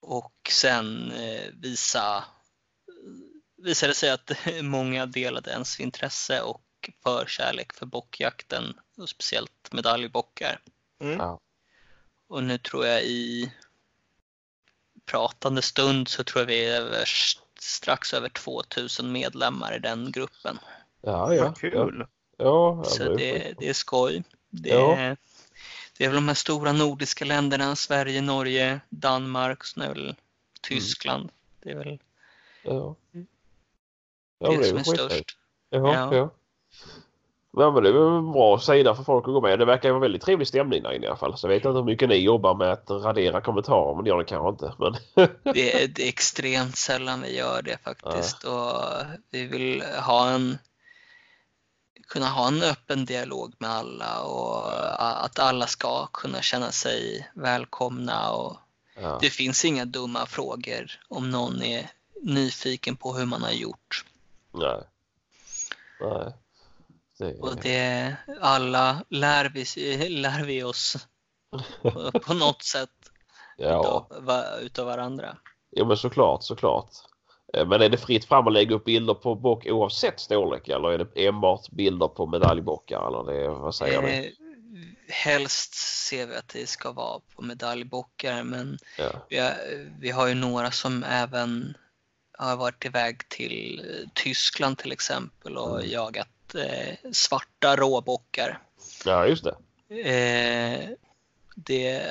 och sen eh, visa visade sig att [laughs] många delade ens intresse och förkärlek för bockjakten och speciellt medaljbockar. Mm. Ja. Och nu tror jag i pratande stund så tror jag vi är över, strax över 2000 medlemmar i den gruppen. Ja, ja. Vad kul. Ja, ja, Så det, det är skoj. Det, Ja. är, det är väl de här stora nordiska länderna, Sverige, Norge, Danmark, så är väl Tyskland. Det är väl Ja. Ja, men det som väl är skitskoj. störst. Ja, Ja. Ja. Ja, men det är en bra sida för folk att gå med. Det verkar vara väldigt trevlig stämning där inne i alla fall. Så jag vet inte hur mycket ni jobbar med att radera kommentarer, men det gör ni kanske inte. Men... Det [laughs] är, det är extremt sällan vi gör det faktiskt. Och vi vill ha en kunna ha en öppen dialog med alla och att alla ska kunna känna sig välkomna. Och ja. det finns inga dumma frågor om någon är nyfiken på hur man har gjort. Nej. Nej. Det... Och det, alla lär vi, [laughs] lär vi oss [laughs] på, något sätt Ja. utav, utav varandra. Jo men såklart, såklart. Eh, Men är det fritt fram att lägga upp bilder på bock oavsett storlek eller är det enbart bilder på medaljbockar eller det, vad säger ni? Eh, helst ser vi att det ska vara på medaljbockar men Ja. vi har, vi har ju några som även har varit iväg till Tyskland till exempel och Mm. jagat eh, svarta råbockar. ja, just det. Eh, det,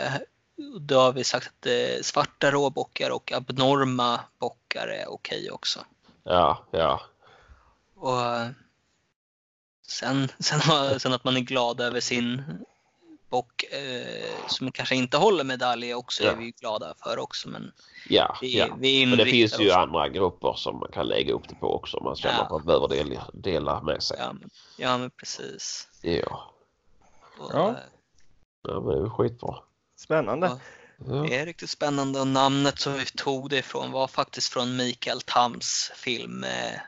då har vi sagt att eh, svarta råbockar och abnorma bockar är okej också. Ja, ja. Och eh, sen, [laughs] sen, sen att man är glad över sin bock eh, som kanske inte håller medalj också Ja. är vi glada för också. Men Ja, vi, ja. vi Men det finns ju oss- andra grupper som man kan lägga upp det på också om man känner Ja. att man behöver dela, dela med sig. Ja, men, ja, men precis. Ja. Och, Ja. eh, ja, men det är väl skitbra. Spännande. Ja. Det är riktigt spännande och namnet som vi tog det ifrån var faktiskt från Mikael Tams film eh,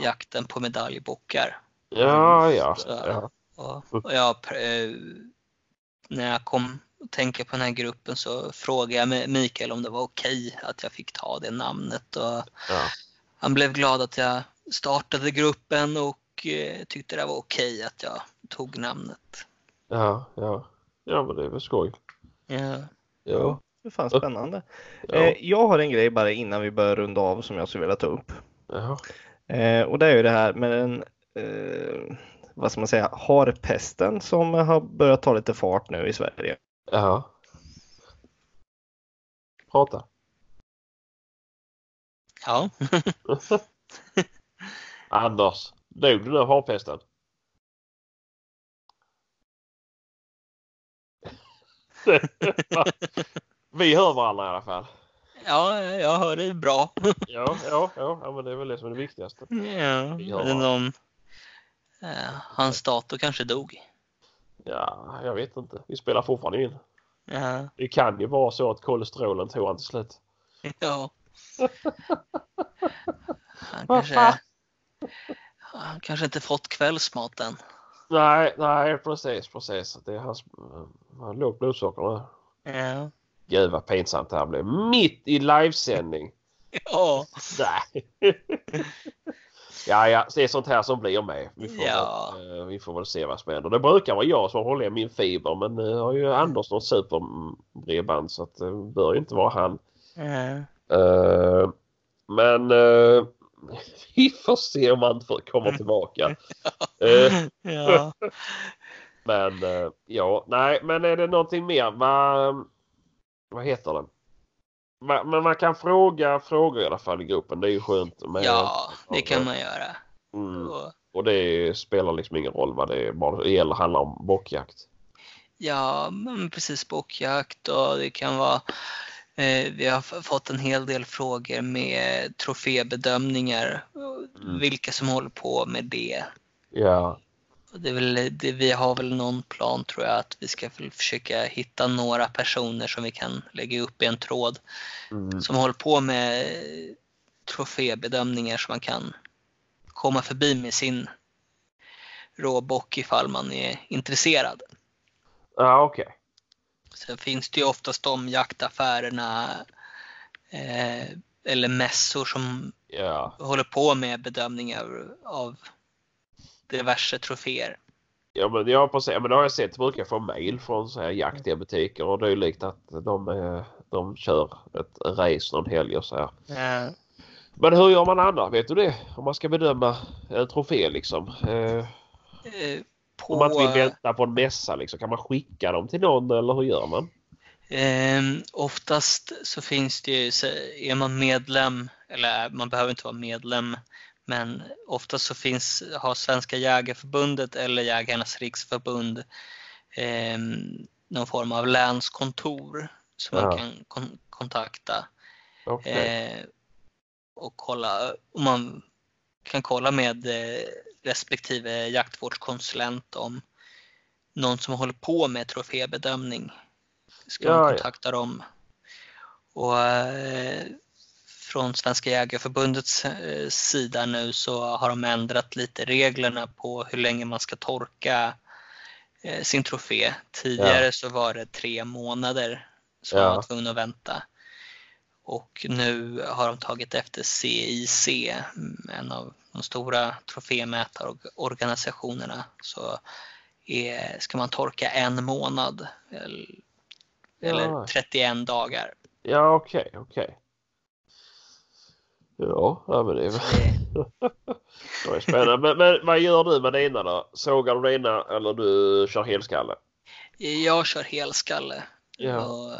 Jakten på medaljbockar. Ja, ja. Så, ja. Och, och jag, eh, när jag kom att tänka på den här gruppen så frågade jag Mikael om det var okej att jag fick ta det namnet. Och Ja. han blev glad att jag startade gruppen och eh, tyckte det var okej att jag tog namnet. Ja, ja. Ja, men det är väl skoj. Ja. Ja. det fan spännande. Ja. Eh, jag har en grej bara innan vi börjar runda av som jag skulle vilja ta upp. Jaha. Eh, och det är ju det här med den, vad ska man säga, harpesten som har börjat ta lite fart nu i Sverige. Jaha. Prata. Ja. [laughs] Anders, dog du nu av harpesten? [laughs] Vi hör varandra i alla fall. Ja, jag hör dig bra. ja, ja, ja, men det är väl det som är det viktigaste. Ja, det någon, hans dator kanske dog. Ja, jag vet inte. Vi spelar fortfarande in. Ja. Det kan ju vara så att kolesterolen tog han till slut. [laughs] Ja. Han kanske, han kanske inte fått kvällsmaten. Nej, nej precis, precis. Det är hans han lågt blodsocker nu. Ja. Gud vad pinsamt det här blev. Mitt i livesändning. [laughs] Ja. Nej. [laughs] ja, ja, det är sånt här som blir med. Vi får, ja. väl, eh, vi får väl se vad som händer. Det brukar vara jag som håller i min fiber men nu har ju Anders något superbredband så att det bör ju inte vara han. Ja. Uh, men uh, [laughs] vi får se om han kommer tillbaka. Uh, [laughs] ja. [laughs] men ja, nej, men är det någonting mer? Vad, vad heter det? Men man kan fråga frågor i alla fall i gruppen. Det är ju skönt. Med, ja, det kan man göra. Mm. Och, och det spelar liksom ingen roll vad det är. Bara det gäller handlar om bockjakt. Ja, men precis bockjakt och det kan vara eh, vi har fått en hel del frågor med trofébedömningar. Mm. Vilka som håller på med det. Ja. Det väl, det, vi har väl någon plan tror jag att vi ska försöka hitta några personer som vi kan lägga upp i en tråd mm. som håller på med trofébedömningar som man kan komma förbi med sin råbock ifall man är intresserad. Ja, okej. Okay. Sen finns det ju oftast de jaktaffärerna eh, eller mässor som ja. håller på med bedömningar av diverse troféer. Ja men jag precis, men det har jag sett brukar få mail från så här jaktiga butiker och dylikt att de, de kör ett race någon helg och så här. Ja. Men hur gör man annars? Vet du det? Om man ska bedöma en trofé liksom. Eh, eh, på... Om man inte vill vänta på en mässa liksom. Kan man skicka dem till någon eller hur gör man? Eh, oftast så finns det ju, är man medlem, eller man behöver inte vara medlem, men oftast så finns, har Svenska Jägarförbundet eller Jägarnas Riksförbund eh, någon form av länskontor som ja. man kan kon kontakta. Okay. Eh, och kolla, och man kan kolla med eh, respektive jaktvårdskonsulent om någon som håller på med trofébedömning. Ska ja, man kontakta ja. dem. Och eh, från Svenska Jägareförbundets eh, sida nu så har de ändrat lite reglerna på hur länge man ska torka eh, sin trofé. Tidigare ja. så var det tre månader som ja. man var tvungen att vänta. Och nu har de tagit efter CIC, en av de stora trofémätarorganisationerna. Så är, ska man torka en månad eller, ja. eller 31 dagar. Ja, okej, okay, okej. Okay. Ja, ja men det är, [laughs] det är spännande. Men, men, vad gör du med dina då? Sågar du dina eller du kör helskalle? Jag kör helskalle. Ja.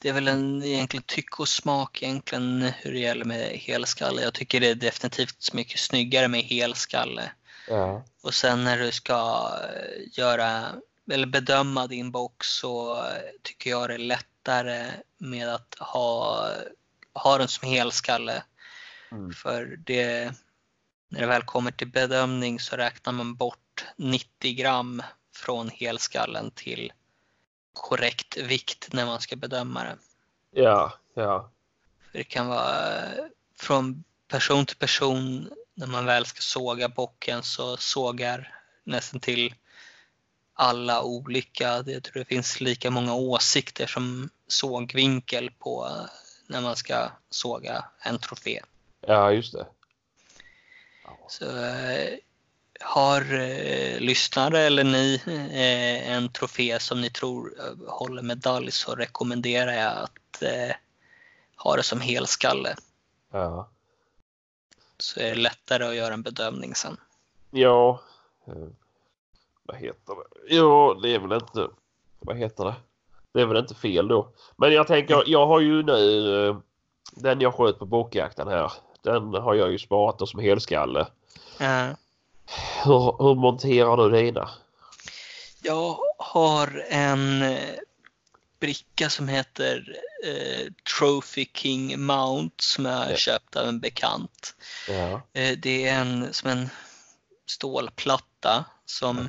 Det är väl en egentligen tycke och smak egentligen hur det gäller med helskalle. Jag tycker det är definitivt mycket snyggare med helskalle. Ja. Och sen när du ska göra eller bedöma din box så tycker jag det är lättare med att ha ha den som helskalle. Mm. För det, när det väl kommer till bedömning så räknar man bort 90 gram från helskallen till korrekt vikt när man ska bedöma det. Ja, ja. För det kan vara från person till person när man väl ska såga bocken så sågar nästan till alla olika. Jag tror det finns lika många åsikter som sågvinkel på när man ska såga en trofé. Ja, just det. Så, eh, har eh, lyssnare eller ni eh, en trofé som ni tror eh, håller medalj så rekommenderar jag att eh, ha det som helskalle. Ja. Så är det lättare att göra en bedömning sen. Ja. Eh, vad heter det? Ja, det är väl inte... Vad heter det? Det är väl inte fel då. Men jag tänker, jag har ju nu... Eh, den jag sköt på bockjakten här. Den har jag ju sparat då som helskalle. Eh, Hur, hur monterar du dina? jag har en eh, bricka som heter eh, Trophy King Mount som jag Ja. köpt av en bekant. Ja. Eh, Det är en, som en stålplatta som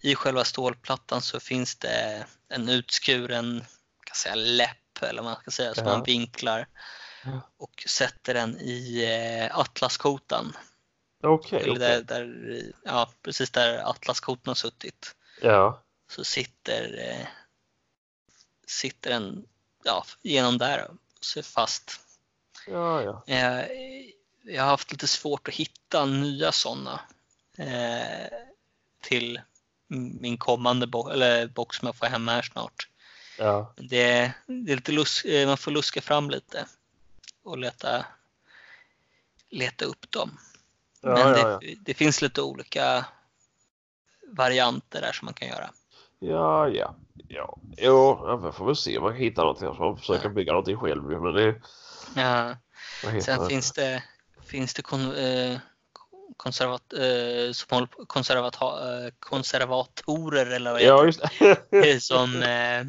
i själva stålplattan så finns det en utskuren kan säga, läpp eller vad man ska säga som Ja. man vinklar och sätter den i eh, atlaskotan. Okej. Eller okej. där, där, ja, precis där atlaskotan har suttit. Ja. Så sitter, eh, sitter den ja, genom där och så fast. Ja, ja. Eh, jag har haft lite svårt att hitta nya sådana till min kommande bo- eller box som jag får hem här snart. Ja. Det, det är lite lus- eh, man får luska fram lite och leta, leta upp dem. Ja, Men ja, det, det finns lite olika varianter där som man kan göra. Ja, ja. Ja, jo, ja, vi får väl se om man kan hitta någonting. Så man försöker bygga någonting själv. Men det, Ja. Sen det? finns det, finns det kon, eh, konservat, eh, som konservata, eh, konservatorer eller vad Ja, just [laughs] som eh,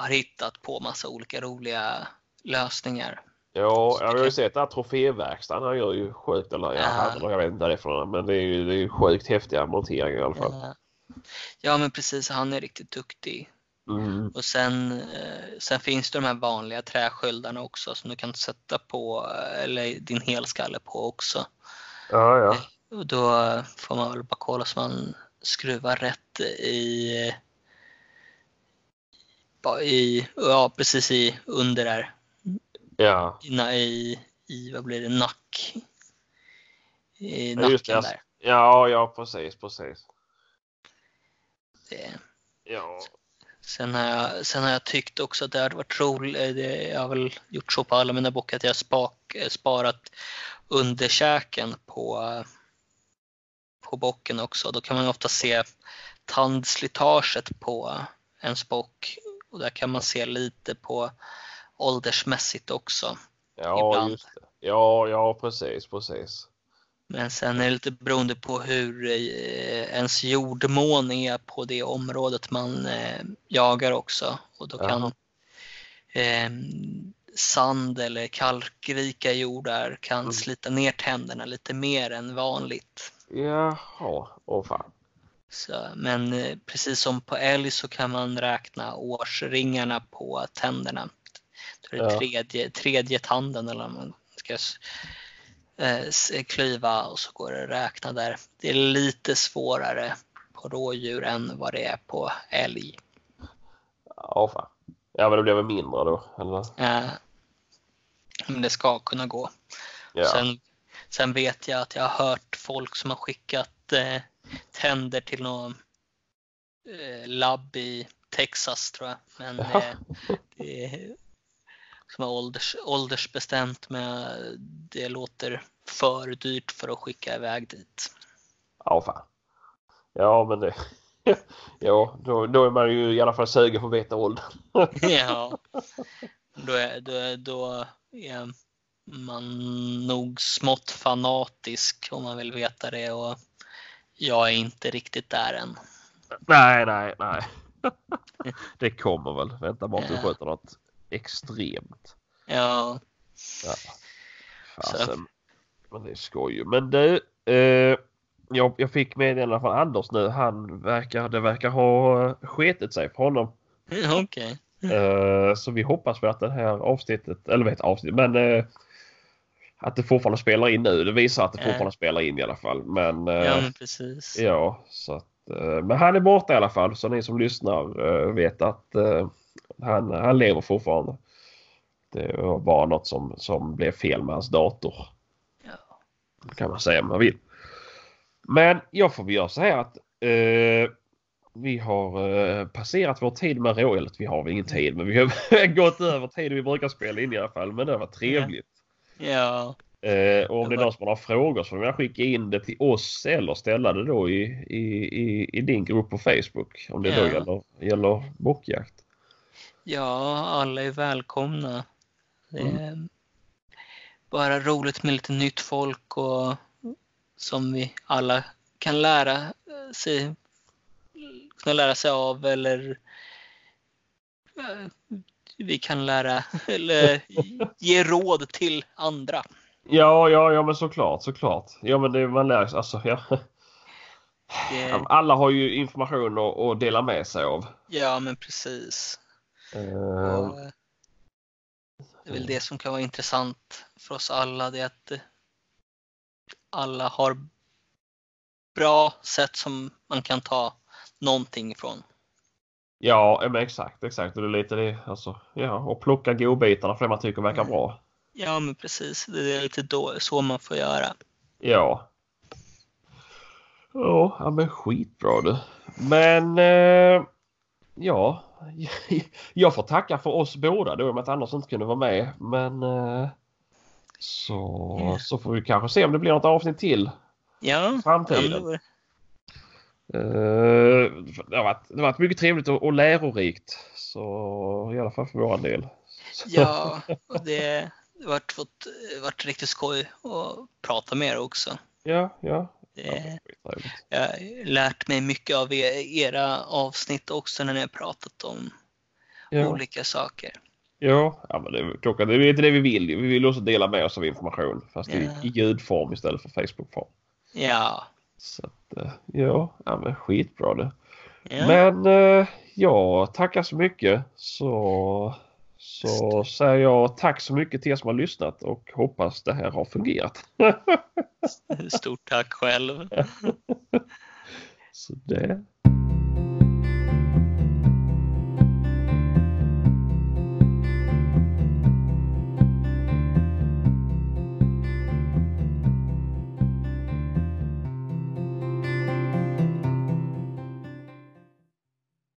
har hittat på massa olika roliga lösningar. Ja, jag har ju sett att troféverkstan han gör ju sjukt, eller ja, han, jag vet inte några, men det är ju, det är ju sjukt häftiga monteringar i alla fall. Ja. ja men precis, han är riktigt duktig. Mm. Och sen, eh, sen finns det de här vanliga träsköldarna också som du kan sätta på, eh, eller din helskalle på också. Ja, ja. Och då får man väl bara kolla så man skruvar rätt i, i ja precis i under där, Ja, i, na- i, i vad blir det, nack. I Ja, just det, nacken där. ja, ja precis, precis. Det, Ja, Sen har, jag, sen har jag tyckt också att det hade varit roligt, eh, jag har väl gjort så på alla mina bockar att jag har eh, sparat underkäken på, på bocken också. Då kan man ofta se tandslitaget på en bock och där kan man se lite på åldersmässigt också. ja Ibland. just det. Ja, ja, precis, precis. Men sen är det lite beroende på hur eh, ens jordmån är på det området man eh, jagar också. Och då kan eh, sand eller kalkrika jordar kan Mm. slita ner tänderna lite mer än vanligt. Jaha, åh fan. Så, men eh, precis som på älg så kan man räkna årsringarna på tänderna. Är det Ja. tredje, tredje tanden eller man ska eh, klyva och så går det att räkna där. Det är lite svårare på rådjur än vad det är på älg. Ja, fan. Ja, men det blir väl mindre då, eller? Men det ska kunna gå. Ja. Sen, sen vet jag att jag har hört folk som har skickat eh, tänder till någon eh, labb i Texas tror jag. Men eh, det är, som är ålders, åldersbestämt men det låter för dyrt för att skicka iväg dit. Ja, fan. Ja, men det... [laughs] ja, då, då är man ju i alla fall sugen på att veta åldern. [laughs] ja. Då är, då, är, då är man nog smått fanatisk om man vill veta det och jag är inte riktigt där än. Nej, nej, nej. [laughs] det kommer väl. Vänta bara till du sköter något extremt. Ja, Ja. Fasen. Men det är skoj. Men du. Eh, jag, jag fick meddelande från Anders nu. Han verkar, det verkar ha sketit sig för honom. okej. Eh, så vi hoppas väl att det här avsnittet, eller vet avsnitt, men eh, att det fortfarande spelar in nu. Det visar att det fortfarande spelar in i alla fall. Men, eh, Ja, men precis. Ja, så att, men han är borta i alla fall så ni som lyssnar vet att han, han lever fortfarande. Det var bara något som, som blev fel med hans dator. Ja. Kan man säga om man vill. Men jag får väl göra så här att vi har eh, passerat vår tid med Royal. Vi har väl ingen tid men vi har [laughs] gått över tiden vi brukar spela in i alla fall. Men det var trevligt. Ja. Eh, och om det är någon som har frågor så får man skicka in det till oss eller ställa det då i, i, i, i din grupp på Facebook. Om det Ja. då gäller, gäller bockjakt. Ja, alla är välkomna. Det är bara roligt med lite nytt folk och som vi alla kan lära sig, kunna lära sig av eller eh, vi kan lära [laughs] eller ge råd till andra. Ja, ja, ja men såklart, såklart. Ja men det man lär sig, alltså ja. Det, Alla har ju information att, att dela med sig av. ja, men precis. Och, eh, det är väl det som kan vara intressant för oss alla. Det är att alla har bra sätt som man kan ta någonting ifrån. Ja, men exakt, exakt. Och det är lite det, alltså, ja, och plocka godbitarna för det man tycker verkar bra. Ja, men precis. Det är lite då, så man får göra. Ja. Ja, ja men skitbra du. Men eh, ja, [laughs] jag får tacka för oss båda då i och med att Anders inte kunde vara med. Men eh, så, Ja. så får vi kanske se om det blir något avsnitt till Ja, ja framtiden. men det Eh, det, har varit, det har varit mycket trevligt och, och lärorikt. Så i alla fall för vår del. ja [laughs] och det har fått, varit riktigt skoj att prata med er också. ja, ja. Det, jag har lärt mig mycket av er, era avsnitt också när ni har pratat om ja. olika saker. Ja, ja men det är klockan. Det är inte det vi vill. Vi vill också dela med oss av information fast i, Ja. i ljudform istället för Facebookform. Ja, Så ja, ja men skitbra det. ja. Men eh, ja, tackar så mycket så, så säger jag tack så mycket till er som har lyssnat och hoppas det här har fungerat. stort tack själv. [laughs] så det.